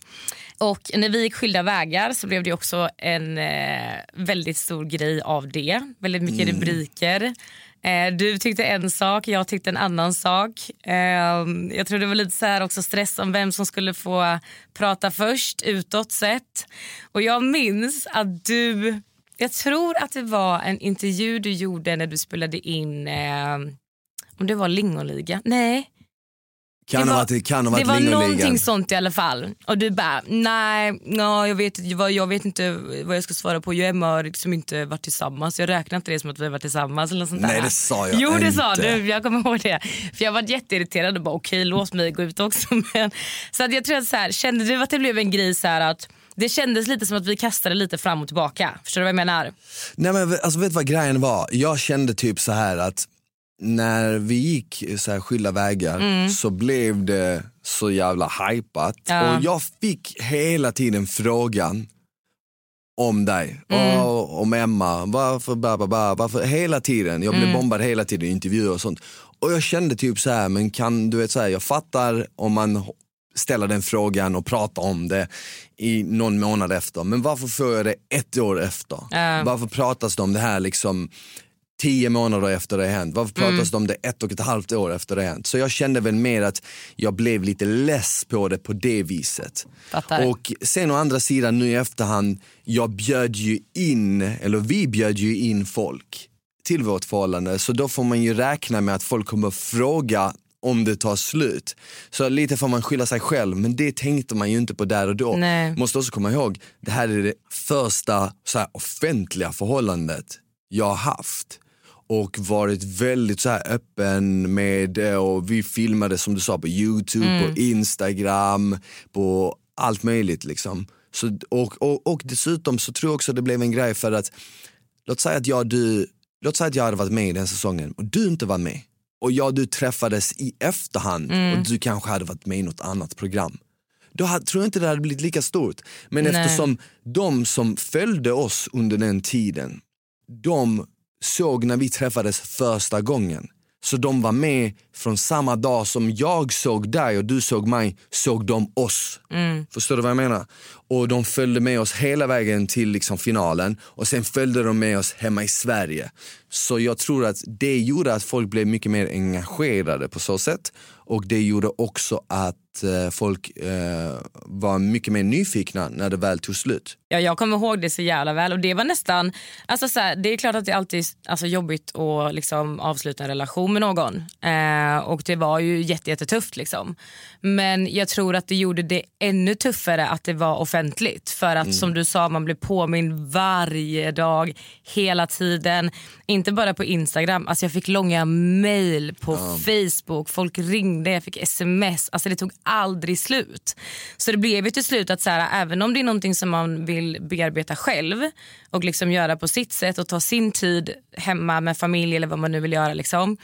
Och när vi gick skilda vägar så blev det också en eh, väldigt stor grej av det. Väldigt mycket rubriker. Eh, du tyckte en sak, jag tyckte en annan sak. Eh, jag tror det var lite så här också stress om vem som skulle få prata först utåt sett. Och jag minns att du, jag tror att det var en intervju du gjorde när du spelade in, eh, om det var Lingonliga, nej. Kan det ha var, varit, kan ha varit det var någonting sånt i alla fall. Och du bara, nej, ja, jag, vet, inte jag vet inte vad jag ska svara på. Jag och Emma har liksom inte varit tillsammans. Jag räknar inte det som att vi har varit tillsammans. Eller något sånt Nej, där. det sa jag Jo det sa inte. du, jag kommer ihåg det. För jag var jätteirriterad och bara okej låt mig gå ut också. Men, så att jag tror att så här, kände du att det blev en grej så här att det kändes lite som att vi kastade lite fram och tillbaka. Förstår du vad jag menar? Nej men alltså, vet du vad grejen var? Jag kände typ så här att när vi gick så här skilda vägar så blev det så jävla hypat. Ja. Och jag fick hela tiden frågan om dig, och, om Emma, varför, ba, ba, ba, varför, hela tiden. Jag blev bombad hela tiden, intervjuer och sånt. Och jag kände typ så här, men kan du vet så här, jag fattar om man ställer den frågan och pratar om det i någon månad efter. Men varför får jag det ett år efter? Ja. Varför pratas det om det här liksom tio månader efter det hänt? Varför pratas Mm. det om det ett och ett halvt år efter det hänt? Så jag kände väl mer att jag blev lite less på det på det viset. Fattar. Och sen å andra sidan nu i efterhand, jag bjöd ju in, eller vi bjöd ju in folk till vårt förhållande. Så då får man ju räkna med att folk kommer fråga om det tar slut. Så lite får man skylla sig själv, men det tänkte man ju inte på där och då. Nej. Måste också komma ihåg, det här är det första så här, offentliga förhållandet jag har haft och varit väldigt så här öppen med det och vi filmade som du sa på Youtube, på Instagram, på allt möjligt liksom. Så, och, och, och dessutom så tror jag också det blev en grej för att låt säga att jag, du, låt säga att jag hade varit med i den säsongen och du inte var med och jag och du träffades i efterhand och du kanske hade varit med i något annat program. Då hade, tror jag inte det hade blivit lika stort. Men Nej. eftersom de som följde oss under den tiden, de såg när vi träffades första gången. Så de var med från samma dag som jag såg dig och du såg mig, såg de oss. Förstår du vad jag menar? Och de följde med oss hela vägen till liksom finalen och sen följde de med oss hemma i Sverige. Så jag tror att det gjorde att folk blev mycket mer engagerade på så sätt. Och det gjorde också att eh, folk eh, var mycket mer nyfikna när det väl tog slut. Ja, jag kommer ihåg det så jävla väl. Och Det var nästan, alltså så här, det är klart att det alltid är alltså, jobbigt att liksom, avsluta en relation med någon. Eh, och det var ju jätte, jättetufft. Liksom. Men jag tror att det gjorde det ännu tuffare att det var offentligt. För att som du sa, man blev påmind varje dag, hela tiden. Inte bara på Instagram, alltså jag fick långa mail på Facebook, folk ringde, jag fick sms. Alltså det tog aldrig slut. Så det blev ju till slut att så här, även om det är någonting som man vill bearbeta själv och liksom göra på sitt sätt och ta sin tid hemma med familj eller vad man nu vill göra liksom,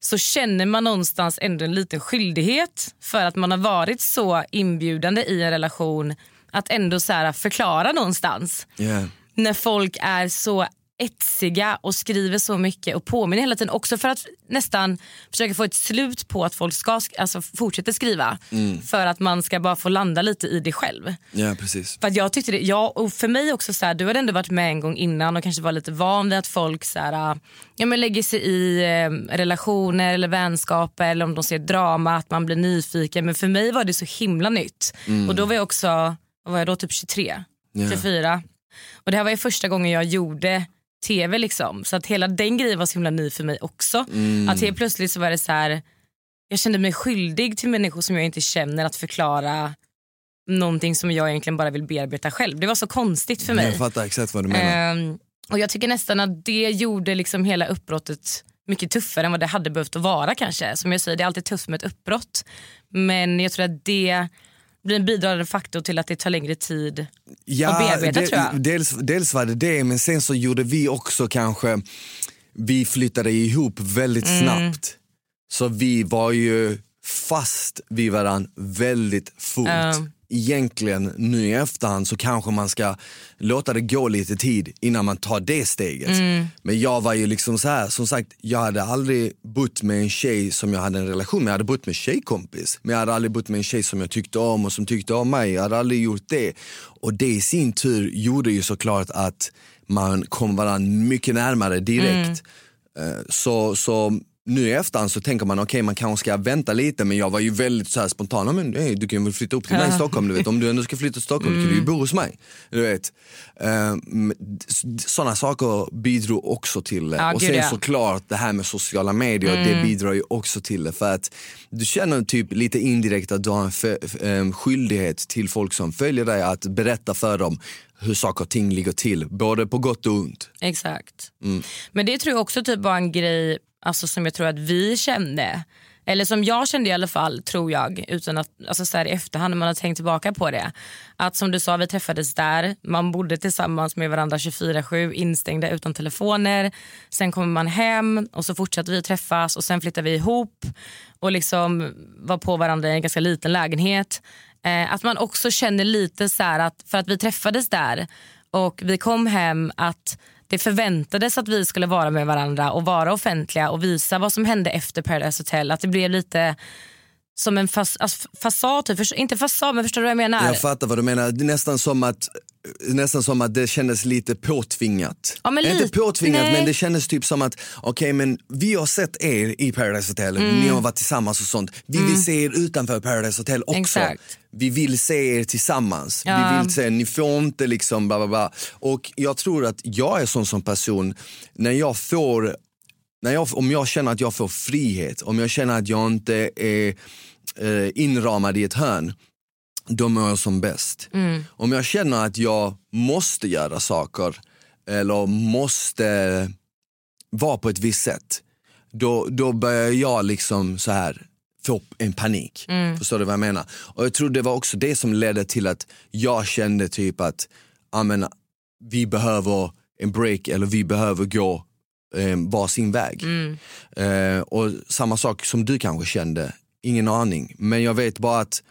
så känner man någonstans ändå en liten skyldighet för att man har varit så inbjudande i en relation att ändå så här förklara någonstans Yeah. när folk är så etsiga och skriver så mycket och påminner hela tiden. Också för att nästan försöka få ett slut på att folk ska sk- alltså, fortsätta skriva. För att man ska bara få landa lite i det själv. Ja, precis. För jag tyckte det, ja, och för mig också så här, du hade ändå varit med en gång innan och kanske var lite van vid att folk så här, ja, men lägger sig i eh, relationer eller vänskap eller om de ser drama, att man blir nyfiken. Men för mig var det så himla nytt. Och då var jag också, vad var jag då, typ 23, Ja. 24. Och det här var ju första gången jag gjorde tv liksom. Så att hela den grejen var så himla ny för mig också. Att helt plötsligt så var det så här, jag kände mig skyldig till människor som jag inte känner att förklara någonting som jag egentligen bara vill bearbeta själv. Det var så konstigt för mig. Jag fattar exakt vad du menar. Ehm, och Jag tycker nästan att det gjorde liksom hela uppbrottet mycket tuffare än vad det hade behövt att vara kanske. Som jag säger, det är alltid tufft med ett uppbrott. Men jag tror att det blir en bidragande faktor till att det tar längre tid att bearbeta de- tror jag. Dels, dels var det det, men sen så gjorde vi också kanske, vi flyttade ihop väldigt Mm. snabbt. Så vi var ju fast vid varandra väldigt fort. Ja. Egentligen nu i efterhand så kanske man ska låta det gå lite tid innan man tar det steget. Mm. Men jag var ju liksom så här, som sagt jag hade aldrig bott med en tjej som jag hade en relation med. Jag hade bott med tjejkompis men jag hade aldrig bott med en tjej som jag tyckte om och som tyckte om mig. Jag hade aldrig gjort det. Och det i sin tur gjorde ju såklart att man kom varandra mycket närmare direkt. Eh, Så, så nu i efterhand så tänker man okej man kanske ska vänta lite men jag var ju väldigt så här spontan, "Ja, men hey, du kan väl flytta upp till mig i Stockholm, du vet. om du ändå ska flytta till Stockholm kan du ju bo hos mig. Du vet. Sådana saker bidrog också till det. Ja, och sen ja. såklart det här med sociala medier, det bidrar ju också till det. För att du känner typ lite indirekt att du har en em, skyldighet till folk som följer dig att berätta för dem hur saker och ting ligger till, både på gott och ont. Exakt. Men det tror jag också typ var en grej alltså, som jag tror att vi kände. Eller som jag kände i alla fall, tror jag, utan att, alltså så här, i efterhand när man har tänkt tillbaka på det. Att som du sa, vi träffades där, man bodde tillsammans med varandra 24-7 instängda utan telefoner. Sen kommer man hem och så fortsätter vi träffas och sen flyttar vi ihop och liksom var på varandra i en ganska liten lägenhet. Eh, att man också känner lite så här att för att vi träffades där och vi kom hem att det förväntades att vi skulle vara med varandra och vara offentliga och visa vad som hände efter Paradise Hotel. Att det blev lite som en fas, alltså fasad, typ. Inte fasad men förstår du vad jag menar? Jag fattar vad du menar, det är nästan som att Nästan som att det kändes lite påtvingat. Ja, men Inte påtvingat nej. men det kändes typ som att okej men vi har sett er i Paradise Hotel, Mm. ni har varit tillsammans och sånt. Vi vill se er utanför Paradise Hotel också. Exakt. Vi vill se er tillsammans. Ja. Vi vill se, ni får inte liksom bla bla bla. Och jag tror att jag är sån som person, när jag får när jag, om jag känner att jag får frihet, om jag känner att jag inte är eh, inramad i ett hörn, då mår jag som bäst. Om jag känner att jag måste göra saker eller måste vara på ett visst sätt, då, då börjar jag liksom så här få en panik. Förstår du vad jag menar? Och jag tror det var också det som ledde till att jag kände typ att ja, men, vi behöver en break eller vi behöver gå eh, varsin väg. Eh, och samma sak som du kanske kände, ingen aning. Men jag vet bara att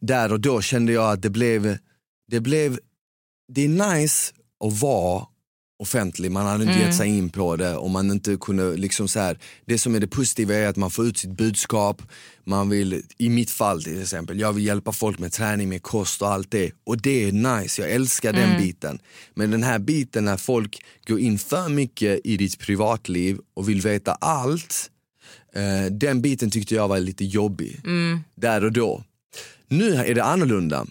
där och då kände jag att det blev, det blev, det är nice att vara offentlig, man hade inte gett sig in på det och man inte kunde liksom så här, det som är det positiva är att man får ut sitt budskap, man vill, i mitt fall till exempel, jag vill hjälpa folk med träning, med kost och allt det. Och det är nice, jag älskar den biten. Men den här biten när folk går in för mycket i ditt privatliv och vill veta allt, eh, den biten tyckte jag var lite jobbig. Där och då. Nu är det annorlunda.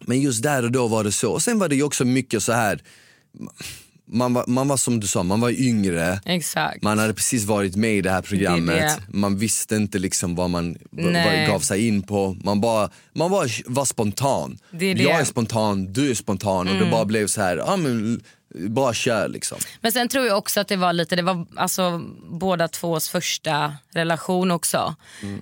Men just där och då var det så. Och sen var det ju också mycket så här man var, man var som du sa, man var yngre. Exakt. Man hade precis varit med i det här programmet. Det det. Man visste inte liksom vad man vad, gav sig in på. Man, bara, man var, var spontan. Det är. Mm. Jag är spontan, du är spontan och det bara blev så här, ja men bara kör liksom. Men sen tror jag också att det var lite, det var alltså båda tvås första relation också.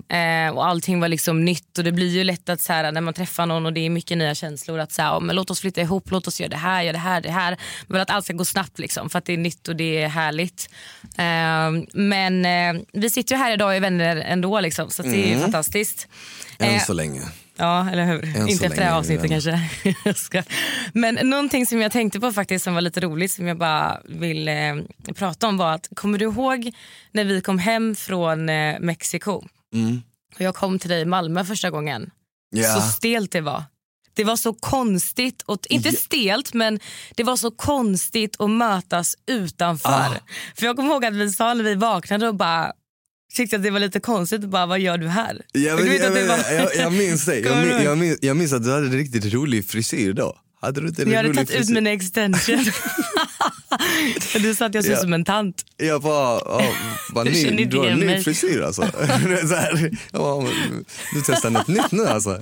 Eh, och allting var liksom nytt och det blir ju lätt att så här, när man träffar någon och det är mycket nya känslor att så här, men låt oss flytta ihop, låt oss göra det här, göra det här, det här. Men att allt ska gå snabbt liksom för att det är nytt och det är härligt. Eh, men eh, vi sitter ju här idag och är vänner ändå liksom så det är ju fantastiskt. Än Eh, så länge. Ja, eller hur? Än Inte efter det här avsnittet kanske. Men någonting som jag tänkte på faktiskt som var lite roligt som jag bara vill eh, prata om var att kommer du ihåg när vi kom hem från eh, Mexiko Mm. och jag kom till dig i Malmö första gången? Ja. Så stelt det var. Det var så konstigt, och, inte stelt men det var så konstigt att mötas utanför. Ah. För jag kommer ihåg att vi sa när vi vaknade och bara tyckte att det var lite konstigt bara vad gör du här? Jag, minns det. Jag, min, jag, minns, jag minns att du hade en riktigt rolig frisyr då. Hade du inte en Jag hade tagit ut frisyr? mina extensions. du sa att jag Ja. ut som en tant. Jag bara, ja, vad Du ny, du har en ny mig. frisyr alltså. Det så här, bara, du testar något nytt nu alltså.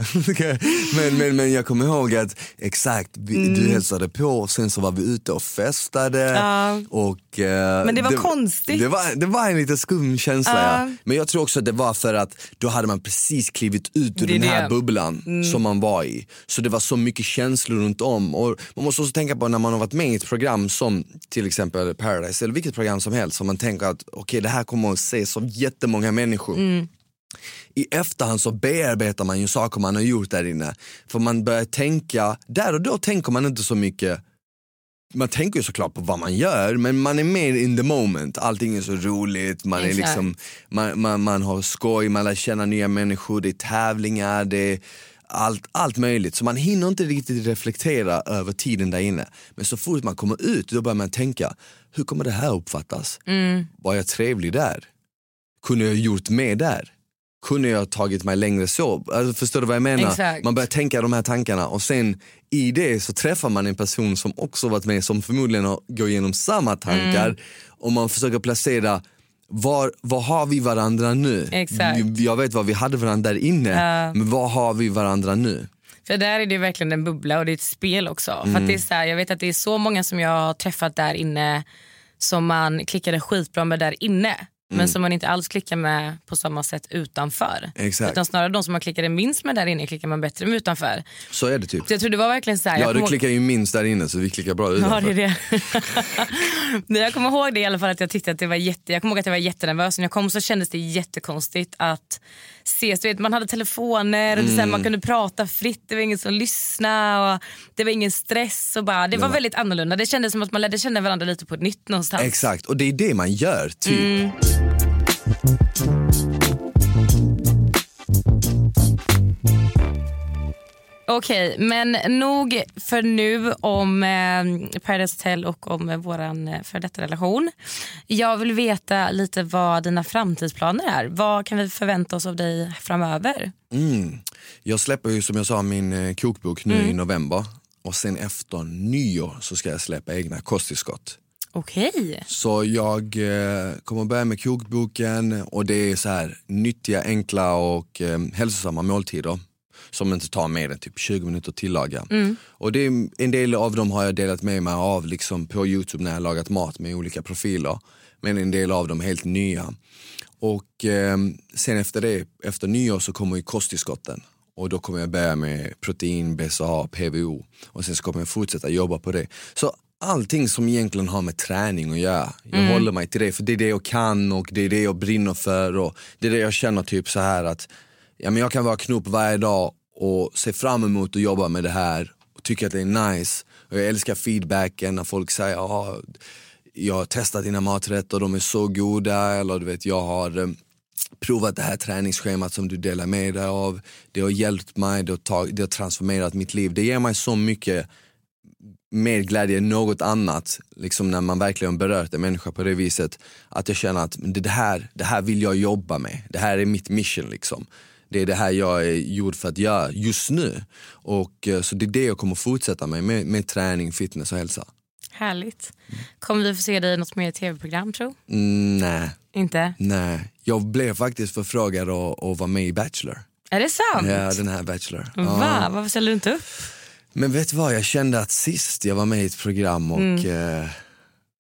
Men, men, men jag kommer ihåg att exakt, vi, du hälsade på, sen så var vi ute och festade. Mm. Ja. Och, eh, Men det var konstigt. Det var, det var en lite skum känsla Ja. ja. Men jag tror också att det var för att då hade man precis klivit ut ur Det den här det. Mm. bubblan som man var i. Så det var så mycket känslor runt om. Och man måste också tänka på när man har varit med i ett program som till exempel Paradise eller vilket program som helst som man tänker att okej det här kommer att ses av jättemånga människor. Mm. I efterhand så bearbetar man ju saker man har gjort där inne. För man börjar tänka, där och då tänker man inte så mycket man tänker ju såklart på vad man gör men man är mer in the moment, allting är så roligt, man, är liksom, man, man, man har skoj, man lär känna nya människor, det är tävlingar, det är allt, allt möjligt. Så man hinner inte riktigt reflektera över tiden där inne. Men så fort man kommer ut då börjar man tänka, hur kommer det här uppfattas? Var jag trevlig där? kunde jag gjort mer där? Kunde jag tagit mig längre så? Alltså, förstår du vad jag menar? Exakt. Man börjar tänka de här tankarna och sen i det så träffar man en person som också varit med som förmodligen har, går igenom samma tankar Mm. och man försöker placera var, var har vi varandra nu? Exakt. Jag vet vad vi hade varandra där inne, Ja. men var har vi varandra nu? För där är det verkligen en bubbla och det är ett spel också. För Mm. att det är så här, jag vet att det är så många som jag har träffat där inne som man klickade skitbra med där inne. Men Mm. som man inte alls klickar med på samma sätt utanför. Exakt. Utan snarare de som man klickade minst med där inne klickar man bättre med utanför. Så är det typ. Så jag tror det var verkligen så här, Ja du ihåg- klickar ju minst där inne så vi klickar bra Ja, utanför. det är det. Jag kommer ihåg det i alla fall att jag tyckte att det var jätte, jag kommer ihåg att jag var jättenervös. När jag kom så kändes det jättekonstigt att ses. Du vet, man hade telefoner och Mm. man kunde prata fritt, det var ingen som lyssnade och det var ingen stress. Och bara, det var var- väldigt annorlunda. Det kändes som att man lärde känna varandra lite på ett nytt någonstans. Exakt, och det är det man gör typ. Mm. Okej, men nog för nu om eh, Paradise Hotel och om eh, våran eh, för detta relation. Jag vill veta lite vad dina framtidsplaner är. Vad kan vi förvänta oss av dig framöver? Mm. Jag släpper ju som jag sa min eh, kokbok nu Mm. i november och sen efter nyår så ska jag släppa egna kosttillskott. Okej. Så jag eh, kommer börja med kokboken och det är så här nyttiga, enkla och eh, hälsosamma måltider som inte tar mer än typ 20 minuter att tillaga. Mm. Och det är, en del av dem har jag delat med mig av liksom på Youtube när jag lagat mat med olika profiler. Men en del av dem är helt nya. Och eh, sen efter det, efter nyår så kommer ju kosttillskotten. Och då kommer jag börja med protein, BCAA, PVO och sen så kommer jag fortsätta jobba på det. Så allting som egentligen har med träning att göra, jag Mm. håller mig till det för det är det jag kan och det är det jag brinner för och det är det jag känner typ så här att ja, men jag kan vara knop varje dag och ser fram emot att jobba med det här och tycker att det är nice. Och jag älskar feedbacken när folk säger ah, jag har testat dina maträtter, de är så goda eller du vet jag har eh, provat det här träningsschemat som du delar med dig av. Det har hjälpt mig, det har, tag- det har transformerat mitt liv. Det ger mig så mycket mer glädje än något annat, liksom när man verkligen berört en människa på det viset. Att jag känner att det det här, det här vill jag jobba med, det här är mitt mission. Liksom. Det är det här jag är gjord för att göra just nu. Och, eh, så det är det jag kommer fortsätta med, med, med träning, fitness och hälsa. Härligt. Kommer vi få se dig i något mer tv-program tro? Mm, nej, Inte? nej. Jag blev faktiskt förfrågad att, att vara med i Bachelor. Är det sant? Ja, den här Bachelor. Va? Ja. Varför ställer du inte upp? Men vet du vad, jag kände att sist jag var med i ett program och Mm. eh,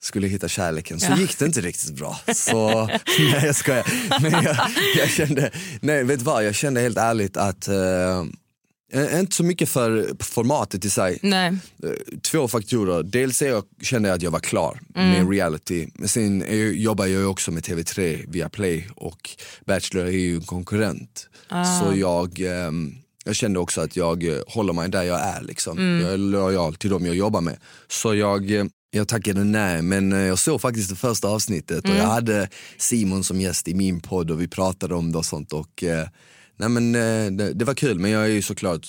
skulle hitta kärleken så Ja. gick det inte riktigt bra. Så, nej jag skojar. Men jag, jag kände, nej vet vad, jag kände helt ärligt att eh, eh, inte så mycket för formatet i sig. Nej. Eh, Två faktorer. Dels är jag, kände jag att jag var klar Mm. med reality. Men sen jag- jobbar jag ju också med TV3 via Play och Bachelor är ju en konkurrent. Ah. Så jag, ehm, jag kände också att jag eh, håller mig där jag är. Liksom. Mm. Jag är lojal till dem jag jobbar med. Så jag, eh, jag tackade nej men eh, jag såg faktiskt det första avsnittet och Mm. jag hade Simon som gäst i min podd och vi pratade om det och sånt. Och, eh, nej, men, eh, det, det var kul men jag är ju såklart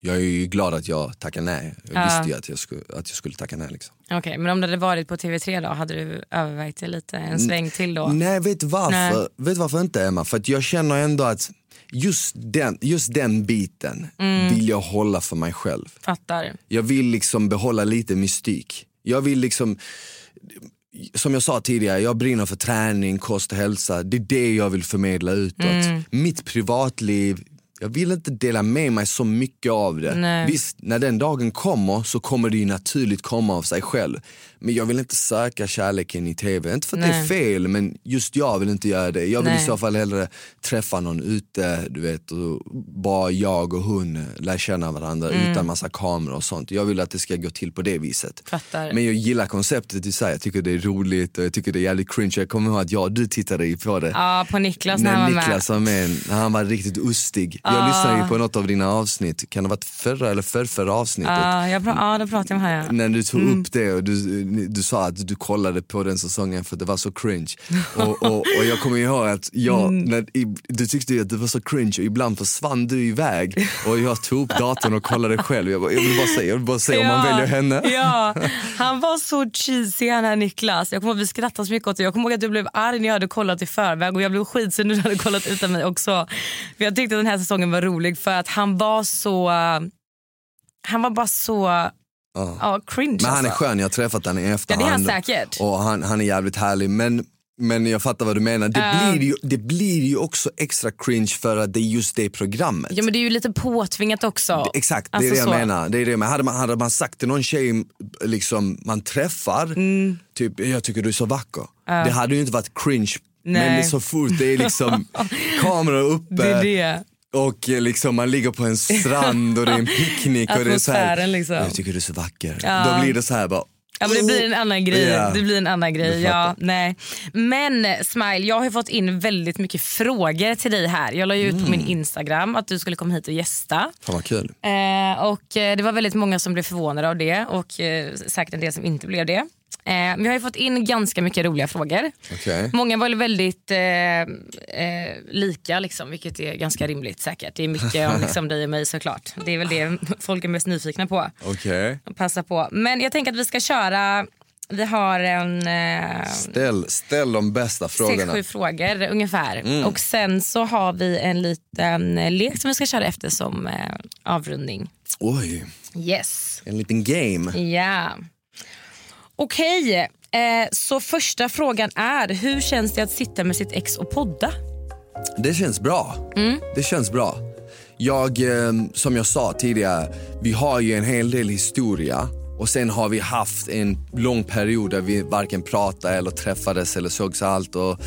jag är ju glad att jag tackade nej. Jag Ja. visste ju att jag skulle, att jag skulle tacka nej. Liksom. Okej, men om det hade varit på TV3 då, hade du övervägt det lite en sväng till då? Nej, vet du varför? Nej. Vet varför inte Emma? För jag känner ändå att just den, just den biten Mm. vill jag hålla för mig själv. Fattar. Jag vill liksom behålla lite mystik. Jag vill liksom, som jag sa tidigare, jag brinner för träning, kost och hälsa. Det är det jag vill förmedla utåt. Mm. Mitt privatliv, jag vill inte dela med mig så mycket av det. Nej. Visst, när den dagen kommer så kommer det naturligt komma av sig själv. Men jag vill inte söka kärleken i tv. Inte för att det är Nej. fel, men just jag vill inte göra det. Jag vill Nej. i så fall hellre träffa någon ute, du vet, och bara jag och hon lär känna varandra Mm. utan massa kameror och sånt. Jag vill att det ska gå till på det viset. Fattar. Men jag gillar konceptet i sig, jag tycker det är roligt och jag tycker det är jävligt cringe. Jag kommer ihåg att jag och du tittade på det. Ja, på Niklas när han var med. Niklas var med, han var riktigt ustig. Jag lyssnade ju på något av dina avsnitt, kan det ha varit förra eller förrförra avsnittet? Ja, jag pra- ja, då pratar jag om här. Ja. När du tog upp det och du, du sa att du kollade på den säsongen för det var så cringe. Och, och, och jag kommer ihåg att jag, när, i, du tyckte att det var så cringe och ibland försvann du iväg och jag tog upp datorn och kollade själv. Jag, bara, jag vill bara se, jag vill bara se om man väljer henne. Ja, han var så cheesy han här Niklas. Jag kommer ihåg att vi skrattade så mycket åt det. Jag kommer ihåg att du blev arg när jag hade kollat i förväg och jag blev skitsur när du hade kollat utan mig också. För jag tyckte att den här säsongen var rolig för att han var så... Han var bara så ja, cringe Men han är alltså. skön, jag har träffat honom i Ja, efterhand. det är han säkert. Och han, han är jävligt härlig. Men, men jag fattar vad du menar. Det, Ja. blir ju, det blir ju också extra cringe för att det är just det programmet. Ja men det är ju lite påtvingat också. Exakt, det Alltså är det jag så. menar. Det är det menar. Hade, man, hade man sagt till någon tjej liksom, man träffar, Mm. typ jag tycker du är så vacker. Det hade ju inte varit cringe. Nej. Men så fort det är liksom kameror uppe Det är det. Och eh, liksom, man ligger på en strand och det är en picknick och det är så här, liksom. jag tycker du är så vacker. Ja. Då blir det så här bara, Ja, men det blir en annan grej. Ja. Det blir en annan grej. Ja, nej. Men Smile, jag har fått in väldigt mycket frågor till dig här. Jag la ju ut på min Instagram att du skulle komma hit och gästa. fan vad kul. Eh, och eh, Det var väldigt många som blev förvånade av det och eh, säkert en del som inte blev det. Eh, jag har ju fått in ganska mycket roliga frågor. Okej. Många var väldigt eh, eh, lika, liksom, vilket är ganska rimligt säkert. Det är mycket om liksom, dig och mig såklart. Det är väl det folk är mest nyfikna på. Okej. Passa på. Men jag tänker att vi ska köra, vi har en eh, Ställ, ställ de bästa sex, frågorna. sju frågor ungefär. Mm. Och sen så har vi en liten eh, lek som vi ska köra efter som eh, avrundning. Oj, Yes. en liten game. Ja. Okej, eh, så första frågan är hur känns det att sitta med sitt ex och podda? Det känns bra. Mm. Det känns bra. Jag, eh, som jag sa tidigare, vi har ju en hel del historia och sen har vi haft en lång period där vi varken pratade eller träffades eller sågs allt. Och,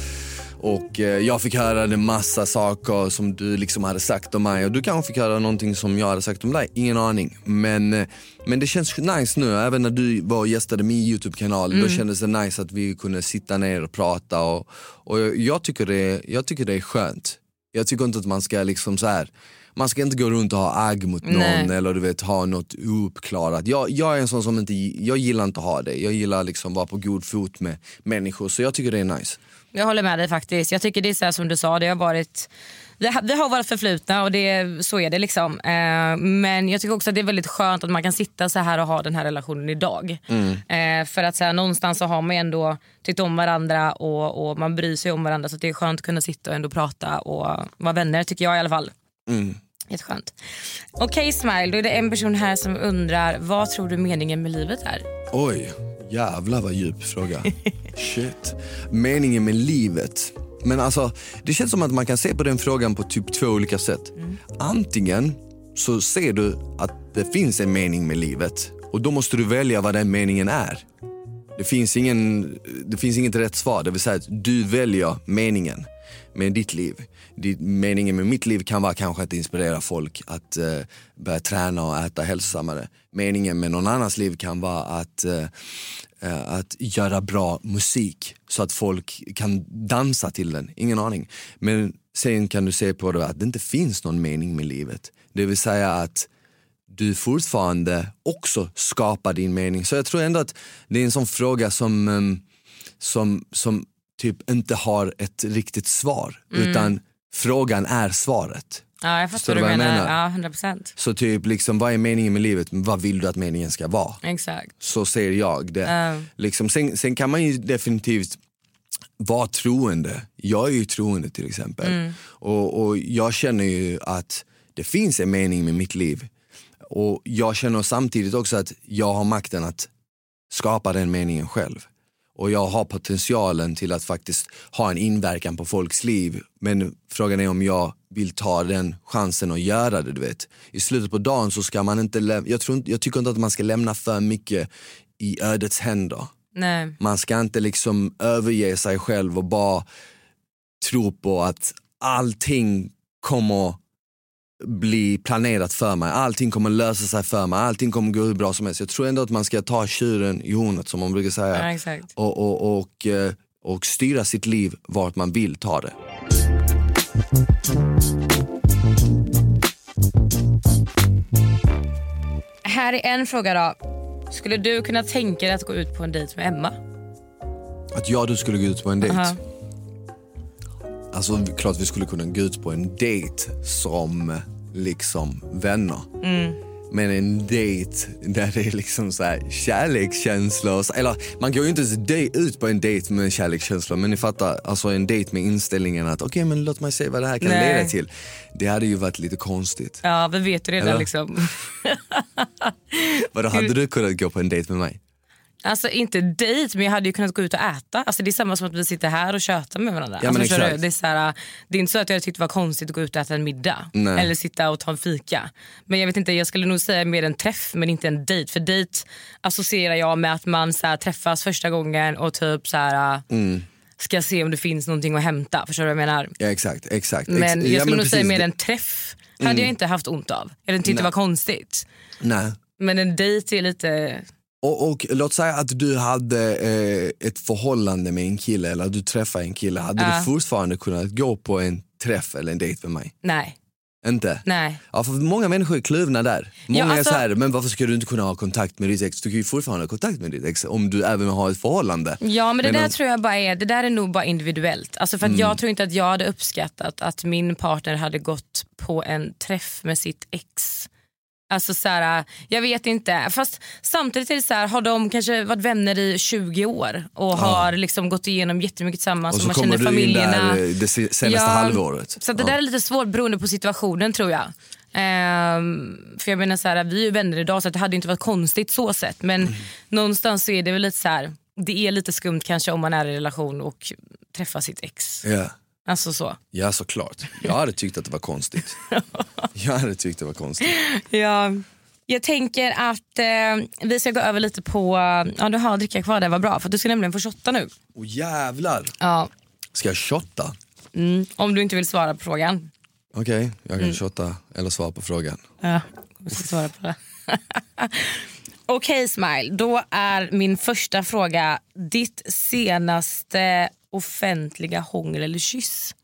och eh, jag fick höra en massa saker som du liksom hade sagt om mig och du kanske fick höra någonting som jag hade sagt om dig, ingen aning. Men, eh, men det känns nice nu, även när du var och gästade min Youtube-kanal, då kändes det nice att vi kunde sitta ner och prata och, och jag, tycker det, jag tycker det är skönt. Jag tycker inte att man ska liksom så här. Man ska inte gå runt och ha agg mot någon Nej. eller du vet ha något ouppklarat. Jag, jag är en sån som inte, jag gillar inte att ha det. Jag gillar liksom vara på god fot med människor så jag tycker det är nice. Jag håller med dig faktiskt. Jag tycker det är så som du sa, det har varit vi har, varit förflutna och det, så är det liksom. Eh, men jag tycker också att det är väldigt skönt att man kan sitta så här och ha den här relationen idag. Eh, för att så här, någonstans så har man ju ändå tyckt om varandra och, och man bryr sig om varandra så det är skönt att kunna sitta och ändå prata och vara vänner tycker jag i alla fall. Jätteskönt. Okej Smile, då är det en person här som undrar vad tror du meningen med livet är? Oj, jävlar vad djup fråga. Shit. Meningen med livet. Men alltså, det känns som att man kan se på den frågan på typ två olika sätt. Antingen så ser du att det finns en mening med livet och då måste du välja vad den meningen är. Det finns, ingen, det finns inget rätt svar, det vill säga att du väljer meningen med ditt liv. Ditt, meningen med mitt liv kan vara kanske att inspirera folk att eh, börja träna och äta hälsosammare. Meningen med någon annans liv kan vara att, eh, eh, att göra bra musik så att folk kan dansa till den. Ingen aning. Men sen kan du se på det att det inte finns någon mening med livet. Det vill säga att du fortfarande också skapar din mening. Så jag tror ändå att det är en sån fråga som, ehm, som, som typ inte har ett riktigt svar. Utan frågan är svaret. Ja, jag Förstår vad du menar. menar? Ja, 100 procent. Så typ liksom, vad är meningen med livet? Vad vill du att meningen ska vara? Exakt. Så ser jag det. Ja. Liksom, sen, sen kan man ju definitivt vara troende. Jag är ju troende till exempel. Mm. Och, och jag känner ju att det finns en mening med mitt liv. Och jag känner samtidigt också att jag har makten att skapa den meningen själv. Och jag har potentialen till att faktiskt ha en inverkan på folks liv. Men frågan är om jag vill ta den chansen och göra det. Du vet. I slutet på dagen så ska man inte, läm- jag, tror, inte- jag tycker inte att man ska lämna för mycket i ödets händer. Nej. Man ska inte liksom överge sig själv och bara tro på att allting kommer bli planerat för mig. Allting kommer lösa sig för mig. Allting kommer gå hur bra som helst. Jag tror ändå att man ska ta tjuren i hornet som man brukar säga. Ja, och, och, och, eh, och styra sitt liv vart man vill ta det. Här är en fråga då. Skulle du kunna tänka dig att gå ut på en dejt med Emma? Att jag du skulle gå ut på en dejt. Aha. Alltså klart vi skulle kunna gå ut på en dejt som liksom vänner. Mm. Men en dejt där det är liksom så här kärlekskänslor. Eller man går ju inte ens ut på en dejt med kärlekskänslor men ni fattar, alltså en dejt med inställningen att okej men låt mig se vad det här kan Nej. leda till. Det hade ju varit lite konstigt. Ja, vi vet ju redan Eller? liksom. Vadå, hade du kunnat gå på en dejt med mig? Alltså inte dejt, men jag hade ju kunnat gå ut och äta. Alltså, det är samma som att vi sitter här och tjötar med varandra. Ja, men alltså, det, är så här, det är inte så att jag tyckte det var konstigt att gå ut och äta en middag. Nej. Eller sitta och ta en fika. Men jag vet inte, jag skulle nog säga mer en träff men inte en dejt. För dejt associerar jag med att man så här, träffas första gången och typ så här, Mm. ska se om det finns någonting att hämta. Förstår du vad jag menar? Ja exakt, exakt. Men jag ja, skulle nog precis, säga mer det- en träff. hade Mm. jag inte haft ont av. Eller tyckte det Nej. var konstigt. Nej. Men en dejt är lite... Och, och låt säga att du hade eh, ett förhållande med en kille eller att du träffade en kille. Hade Ja. du fortfarande kunnat gå på en träff eller en dejt med mig? Nej. Inte? Nej. Ja, för många människor är kluvna där. Många Ja, alltså- är så här, men varför ska du inte kunna ha kontakt med ditt ex? Du kan ju fortfarande ha kontakt med ditt ex om du även har ett förhållande. Ja men det Men där tror jag bara är, det där är nog bara individuellt. Alltså för Mm. jag tror inte att jag hade uppskattat att min partner hade gått på en träff med sitt ex. Alltså så här, jag vet inte. Fast samtidigt är det så här, har de kanske varit vänner i 20 år och har liksom gått igenom jättemycket tillsammans Och och så man kommer känner du in där eh, det se- senaste Ja, halvåret. Så det Ja. där är lite svårt beroende på situationen tror jag. Ehm, för jag menar så här, vi är ju vänner idag så det hade inte varit konstigt så sett. Men Mm. någonstans så är det väl lite så här, det är lite skumt kanske om man är i relation och träffar sitt ex. Ja. Alltså så. ja, såklart. Jag hade tyckt att det var konstigt. Jag hade tyckt det var konstigt. Ja. Jag tänker att eh, vi ska gå över lite på, ja du har dricka kvar där, vad bra för du ska nämligen få shotta nu. Och jävlar. Ja. Ska jag shotta? Mm, om du inte vill svara på frågan. Okej, jag kan Mm. shotta eller svara på frågan. Ja, jag ska svara på det. Okej Smile, då är min första fråga ditt senaste offentliga hångel eller kyss.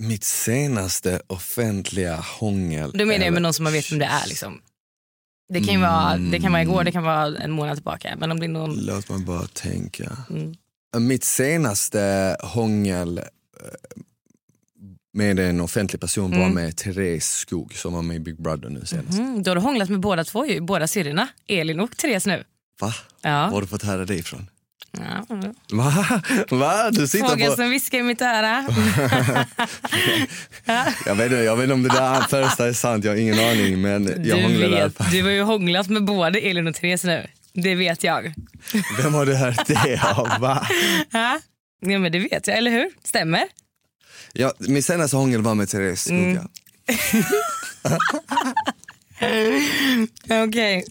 Mitt senaste offentliga hångel. Då menar eller- med någon som man vet vem det är. Liksom. Det, kan vara, det kan vara igår, det kan vara en månad tillbaka. Men om det är någon... Låt mig bara tänka. Mm. Mitt senaste hångel eh, med en offentlig person var Mm. med Therese Skog som var med i Big Brother nu senast. Mm, då har du hånglat med båda två, ju, båda syrrorna. Elin och Therese nu. Va? Ja. Var har du fått höra det ifrån? Ja. Va? Va? Du sitter Fågel på... som viskar i mitt öra. Jag vet, jag vet inte om det där första är sant, jag har ingen aning men jag Du, vet, fall. du har ju hånglat med både Elin och Therese nu. Det vet jag. Vem har du hört det av? Va? Ja, men det vet jag, eller hur? Stämmer? Ja, min senaste hångel var med Therese. Mm. Okej.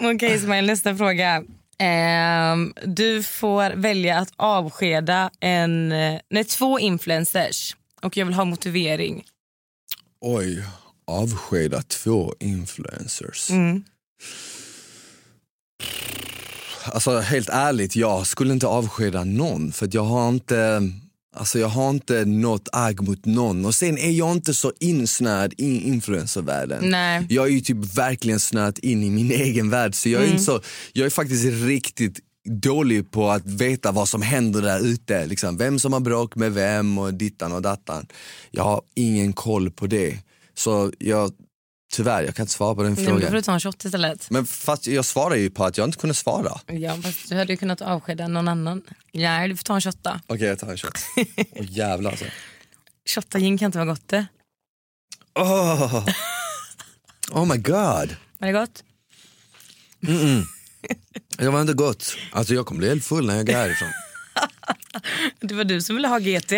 Okej Ismail, nästa fråga. Ehm, du får välja att avskeda en, eh, nej, två influencers och jag vill ha motivering. Oj, avskeda två influencers. Mm. Alltså helt ärligt, jag skulle inte avskeda någon för jag har inte Alltså jag har inte något agg mot någon och sen är jag inte så insnöad i influencervärlden. Nej. Jag är ju typ verkligen snöat in i min egen värld så jag är, Mm. inte så, jag är faktiskt riktigt dålig på att veta vad som händer där ute. Liksom, vem som har bråk med vem och dittan och dattan. Jag har ingen koll på det. Så jag, tyvärr, jag kan inte svara på den men då får frågan. du ta en shot istället. Men fast jag svarar ju på att jag inte kunde svara. Ja, fast du hade ju kunnat avskeda någon annan. Nej, du får ta en shot då. Okej, jag tar en shot. Åh jävlar alltså. Shotta gin kan inte vara gott det. Oh. oh my god. Var det gott? Mm-mm. Det var inte gott. Alltså jag kommer bli helt full när jag går härifrån. Det var du som ville ha GT.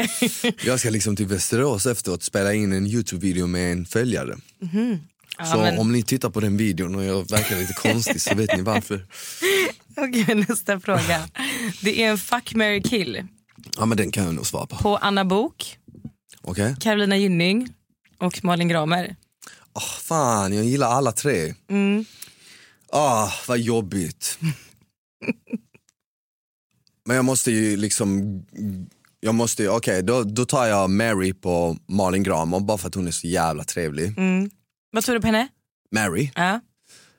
Jag ska liksom till Västerås efteråt spela in en Youtube-video med en följare. Mhm. Ja, så men- om ni tittar på den videon och jag verkar lite konstig så vet ni varför. Okej, nästa fråga. Det är en fuck, marry, kill Ja men den kan jag nog svara på. på Anna Bok, Okej? Carolina Gynning och Malin Gramer. Åh, fan, jag gillar alla tre. Mm. Ah, vad jobbigt. Men jag måste ju liksom jag måste okej då, då tar jag Mary på Malin Gramer bara för att hon är så jävla trevlig. Vad tror du på henne? Mary. Ja.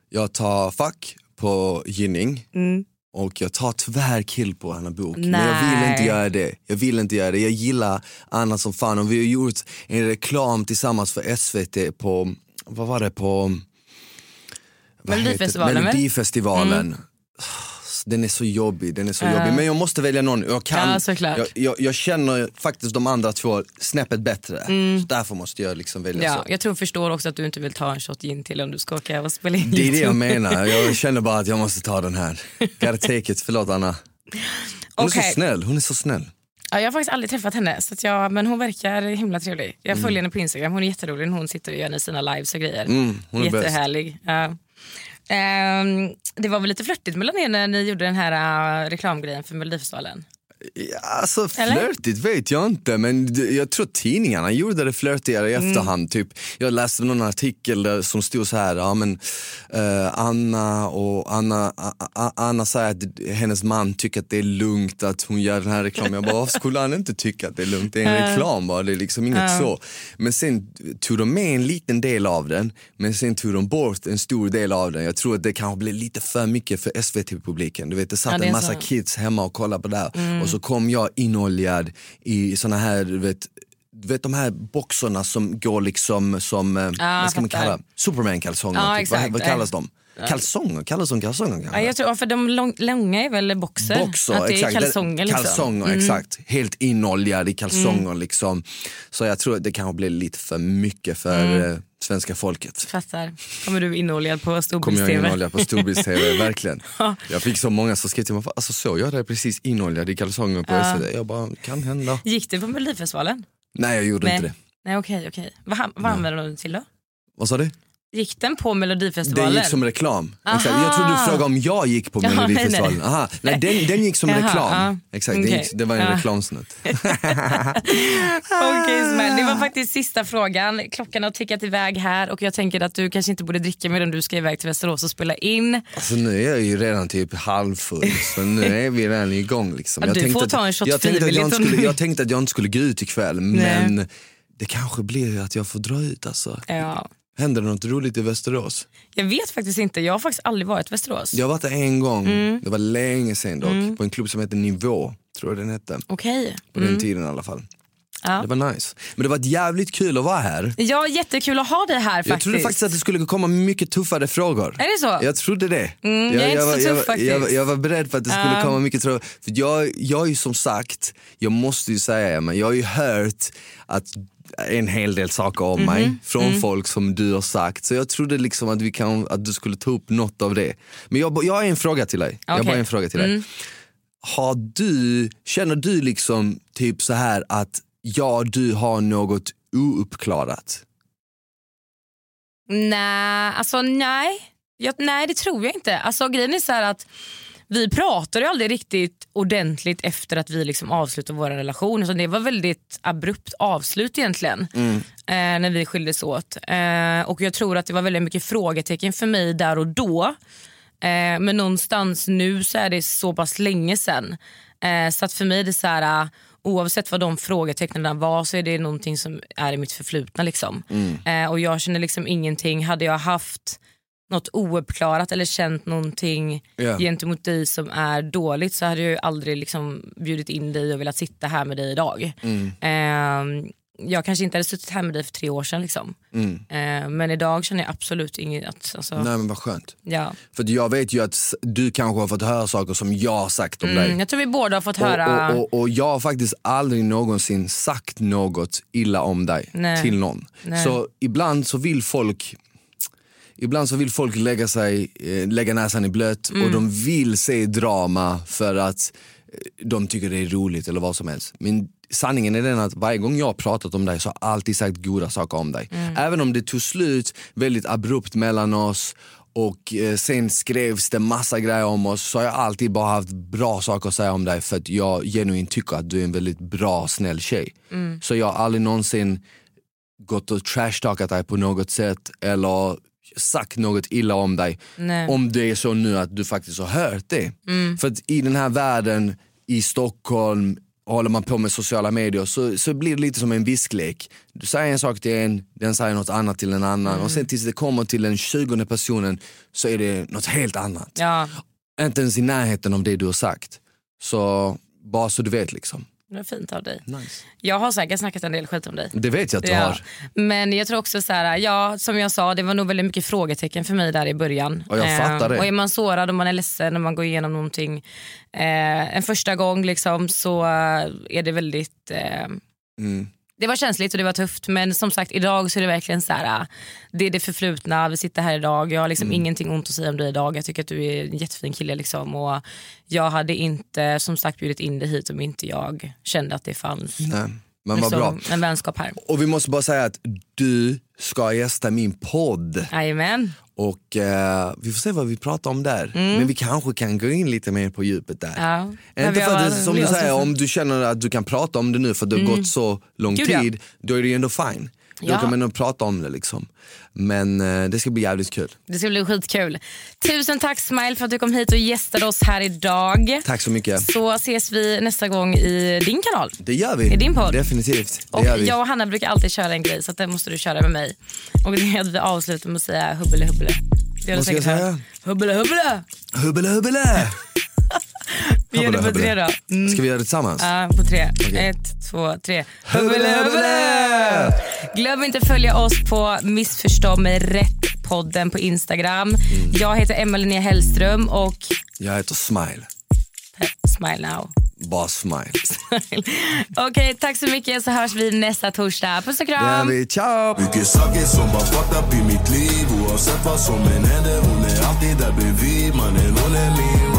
Jag tar Fuck på Ginning. Mm. Och jag tar tyvärr kill på Anna Bok. Men jag vill Nej. inte göra det. Jag vill inte göra det. Jag gillar Anna som fan och vi har gjort en reklam tillsammans för SVT på, vad var det på? det? Melodifestivalen, väl? Den är så jobbig, den är så jobbig. Men jag måste välja någon. Jag, kan, Ja, jag, jag, jag känner faktiskt de andra två snäppet bättre. Så därför måste jag liksom välja Ja, så. jag tror förstår också att du inte vill ta en shot gin till om du ska åka och spela in Det är det jag menar. Jag känner bara att jag måste ta den här. Gotta take it. Förlåt Anna. Hon är Okej. så snäll. Hon är så snäll. Ja, jag har faktiskt aldrig träffat henne, så jag, men hon verkar himla trevlig. Jag Mm. följer henne på Instagram, hon är jätterolig när hon sitter och gör sina lives och grejer. Mm, hon är bäst. Jättehärlig. Ja. Ehm, det var väl lite flörtigt mellan er när ni gjorde den här uh, reklamgrejen för Melodifestivalen? Alltså flörtigt vet jag inte men jag tror tidningarna gjorde det flörtigare i Mm. efterhand. Typ, jag läste någon artikel där som stod så här, ja, men, eh, Anna och Anna, A- Anna säger att hennes man tycker att det är lugnt att hon gör den här reklamen. Jag bara, skulle han inte tycka att det är lugnt? Det är en reklam bara, det är liksom inget så. Men sen tog de med en liten del av den men sen tog de bort en stor del av den. Jag tror att det kanske blev lite för mycket för SVT-publiken. Du vet det satt Ja, det en massa så. Mm. kids hemma och kollade på det här och så kom jag inoljad i såna här, du vet, du vet de här boxarna som går liksom som, eh, vad ska man kalla Superman-kalsonger, Ja, typ. vad, vad kallas de? Kalsonger, kallas de kalsonger kanske? Ja, jag tror, för de lång, långa är väl boxer? Boxer, att det är exakt. kalsonger liksom. Kalsonger, exakt. Helt inoljad i kalsonger liksom. Så jag tror att det kanske blir lite för mycket för eh, svenska folket. Fattar. Kommer du inoljad på Kommer jag storbilds-tv? inoljad på storbilds-tv, verkligen. Jag fick så många som skrev till mig, alltså såg jag dig precis inoljad i kalsonger på SVT? Jag bara, kan hända. Gick du på Melodifestivalen? Nej jag gjorde inte det. Nej okej, okej. Vad, han- vad använder du till då? Vad sa du? Gick den på Den Melodifestivalen? gick som reklam. Aha. Exakt. Jag trodde du frågade om jag gick på Ja, Melodifestivalen. nej, nej. Aha. Nej, den, den gick som Jaha, reklam. Exakt, den Okej. gick, det var en reklamsnutt. Ismael, det var faktiskt sista frågan. Klockan har tickat iväg här och jag tänker att du kanske inte borde dricka medan du ska iväg till Västerås och spela in. Alltså nu är jag ju redan typ halvfull så nu är vi redan igång. Liksom. Ja, Jag du tänkte får att- ta en shot jag tänkte, att jag, inte skulle, jag tänkte att jag inte skulle gå ut ikväll men det kanske blir att jag får dra ut alltså. Ja. Händer det något roligt i Västerås? Jag vet faktiskt inte, jag har faktiskt aldrig varit i Västerås. Jag har varit där en gång, Mm. det var länge sedan dock, på en klubb som heter Nivå, tror jag den hette. Okej. På den tiden i alla fall. Ja. Det var nice. Men det var jävligt kul att vara här. Ja, jättekul att ha dig här faktiskt. Jag trodde faktiskt att det skulle komma mycket tuffare frågor. Är det så? Jag trodde det. Mm, jag var, så tuff jag, var- faktiskt. jag, var- jag var beredd på att det skulle Ja. komma mycket tuffare. För jag, jag är ju som sagt, jag måste ju säga, men jag har ju hört att en hel del saker om mig Mhm. från Mm. folk som du har sagt. Så jag trodde liksom att, vi kan, att du skulle ta upp något av det. Men jag, jag har en fråga till dig. Jag har Okej. Mm. bara en fråga till dig. Har du, känner du liksom typ så här att ja, du har något ouppklarat? Nej, alltså nej. Jag, nej det tror jag inte. Alltså grejen är så här att vi pratade ju aldrig riktigt ordentligt efter att vi liksom avslutade vår relation. Så det var väldigt abrupt avslut egentligen. Eh, när vi skildes åt. Eh, och jag tror att det var väldigt mycket frågetecken för mig där och då. Eh, men någonstans nu så är det så pass länge sedan. Eh, så att för mig är det så här, uh, oavsett vad de frågetecknen var så är det någonting som är i mitt förflutna. Liksom. Eh, och jag känner liksom ingenting. Hade jag haft något ouppklarat eller känt någonting Ja. gentemot dig som är dåligt så hade jag ju aldrig liksom bjudit in dig och velat sitta här med dig idag. Eh, jag kanske inte hade suttit här med dig för tre år sedan. Liksom. Eh, men idag känner jag absolut inget. Att, alltså, Nej men vad skönt. ja. För jag vet ju att du kanske har fått höra saker som jag har sagt om dig. mm, jag tror vi båda har fått höra. Och, och, och, och jag har faktiskt aldrig någonsin sagt något illa om dig Nej. till någon. Nej. Så ibland så vill folk Ibland så vill folk lägga, sig, eh, lägga näsan i blöt Mm. och de vill se drama för att eh, de tycker det är roligt eller vad som helst. Men sanningen är den att varje gång jag har pratat om dig så har jag alltid sagt goda saker om dig. Mm. Även om det tog slut väldigt abrupt mellan oss och eh, sen skrevs det massa grejer om oss så har jag alltid bara haft bra saker att säga om dig för att jag genuint tycker att du är en väldigt bra, snäll tjej. Mm. Så jag har aldrig någonsin gått och trashtalkat dig på något sätt eller sagt något illa om dig. Nej. Om det är så nu att du faktiskt har hört det. Mm. För att i den här världen, i Stockholm håller man på med sociala medier så, så blir det lite som en visklek. Du säger en sak till en, den säger något annat till en annan och sen tills det kommer till den tjugonde personen så är det något helt annat. Ja, Inte ens i närheten av det du har sagt. Så bara så du vet liksom. Det var fint av dig. Nice. Jag har säkert snackat en del skit om dig. Det vet jag att du Ja. har. Men jag tror också så här, ja som jag sa det var nog väldigt mycket frågetecken för mig där i början. Och jag fattar det. Och är man sårad och man är ledsen när man går igenom någonting eh, en första gång liksom, så eh, är det väldigt eh, Mm. Det var känsligt och det var tufft men som sagt idag så är det verkligen så här. äh, Det är det förflutna, vi sitter här idag. Jag har liksom ingenting ont att säga om dig idag. Jag tycker att du är en jättefin kille. Liksom. Och jag hade inte som sagt bjudit in dig hit om inte jag kände att det fanns Nej. Men vad bra. liksom, en vänskap här. Och vi måste bara säga att du ska gästa min podd. Jajamän. Och eh, vi får se vad vi pratar om där. Men vi kanske kan gå in lite mer på djupet där. Mm. Ja. Inte för att som du säger, om du känner att du kan prata om det nu för det har gått så lång Gud, ja. tid, då är det ju ändå fine. Då Ja. kan man nog prata om det liksom. Men eh, det ska bli jävligt kul. Det ska bli skitkul. Tusen tack Smile för att du kom hit och gästade oss här idag. Tack så mycket. Så ses vi nästa gång i din kanal. Det gör vi. I din podd. Definitivt. Det Och gör vi. jag och Hanna brukar alltid köra en grej så det måste du köra med mig. Och det är att vi avslutar med att säga hubbele hubbele. Det gör Vad ska jag säga? Hubbele hubbele. Hubbele hubbele! Vi gör det på tre då. Mm. Ska vi göra det tillsammans? Ja, på tre. Ett, två, tre. Hubbele, hubbele! Glöm inte att följa oss på Missförstå mig rätt-podden på Instagram. Mm. Jag heter Emma Linnea Hellström och Jag heter Smile. smile now. Bara smile. Okej, tack så mycket så hörs vi nästa torsdag. Puss och Det kram. vi. Ciao! Mycket saker som bara fucked up i mitt liv Oavsett vad som än händer Hon är alltid där bredvid Mannen hon är min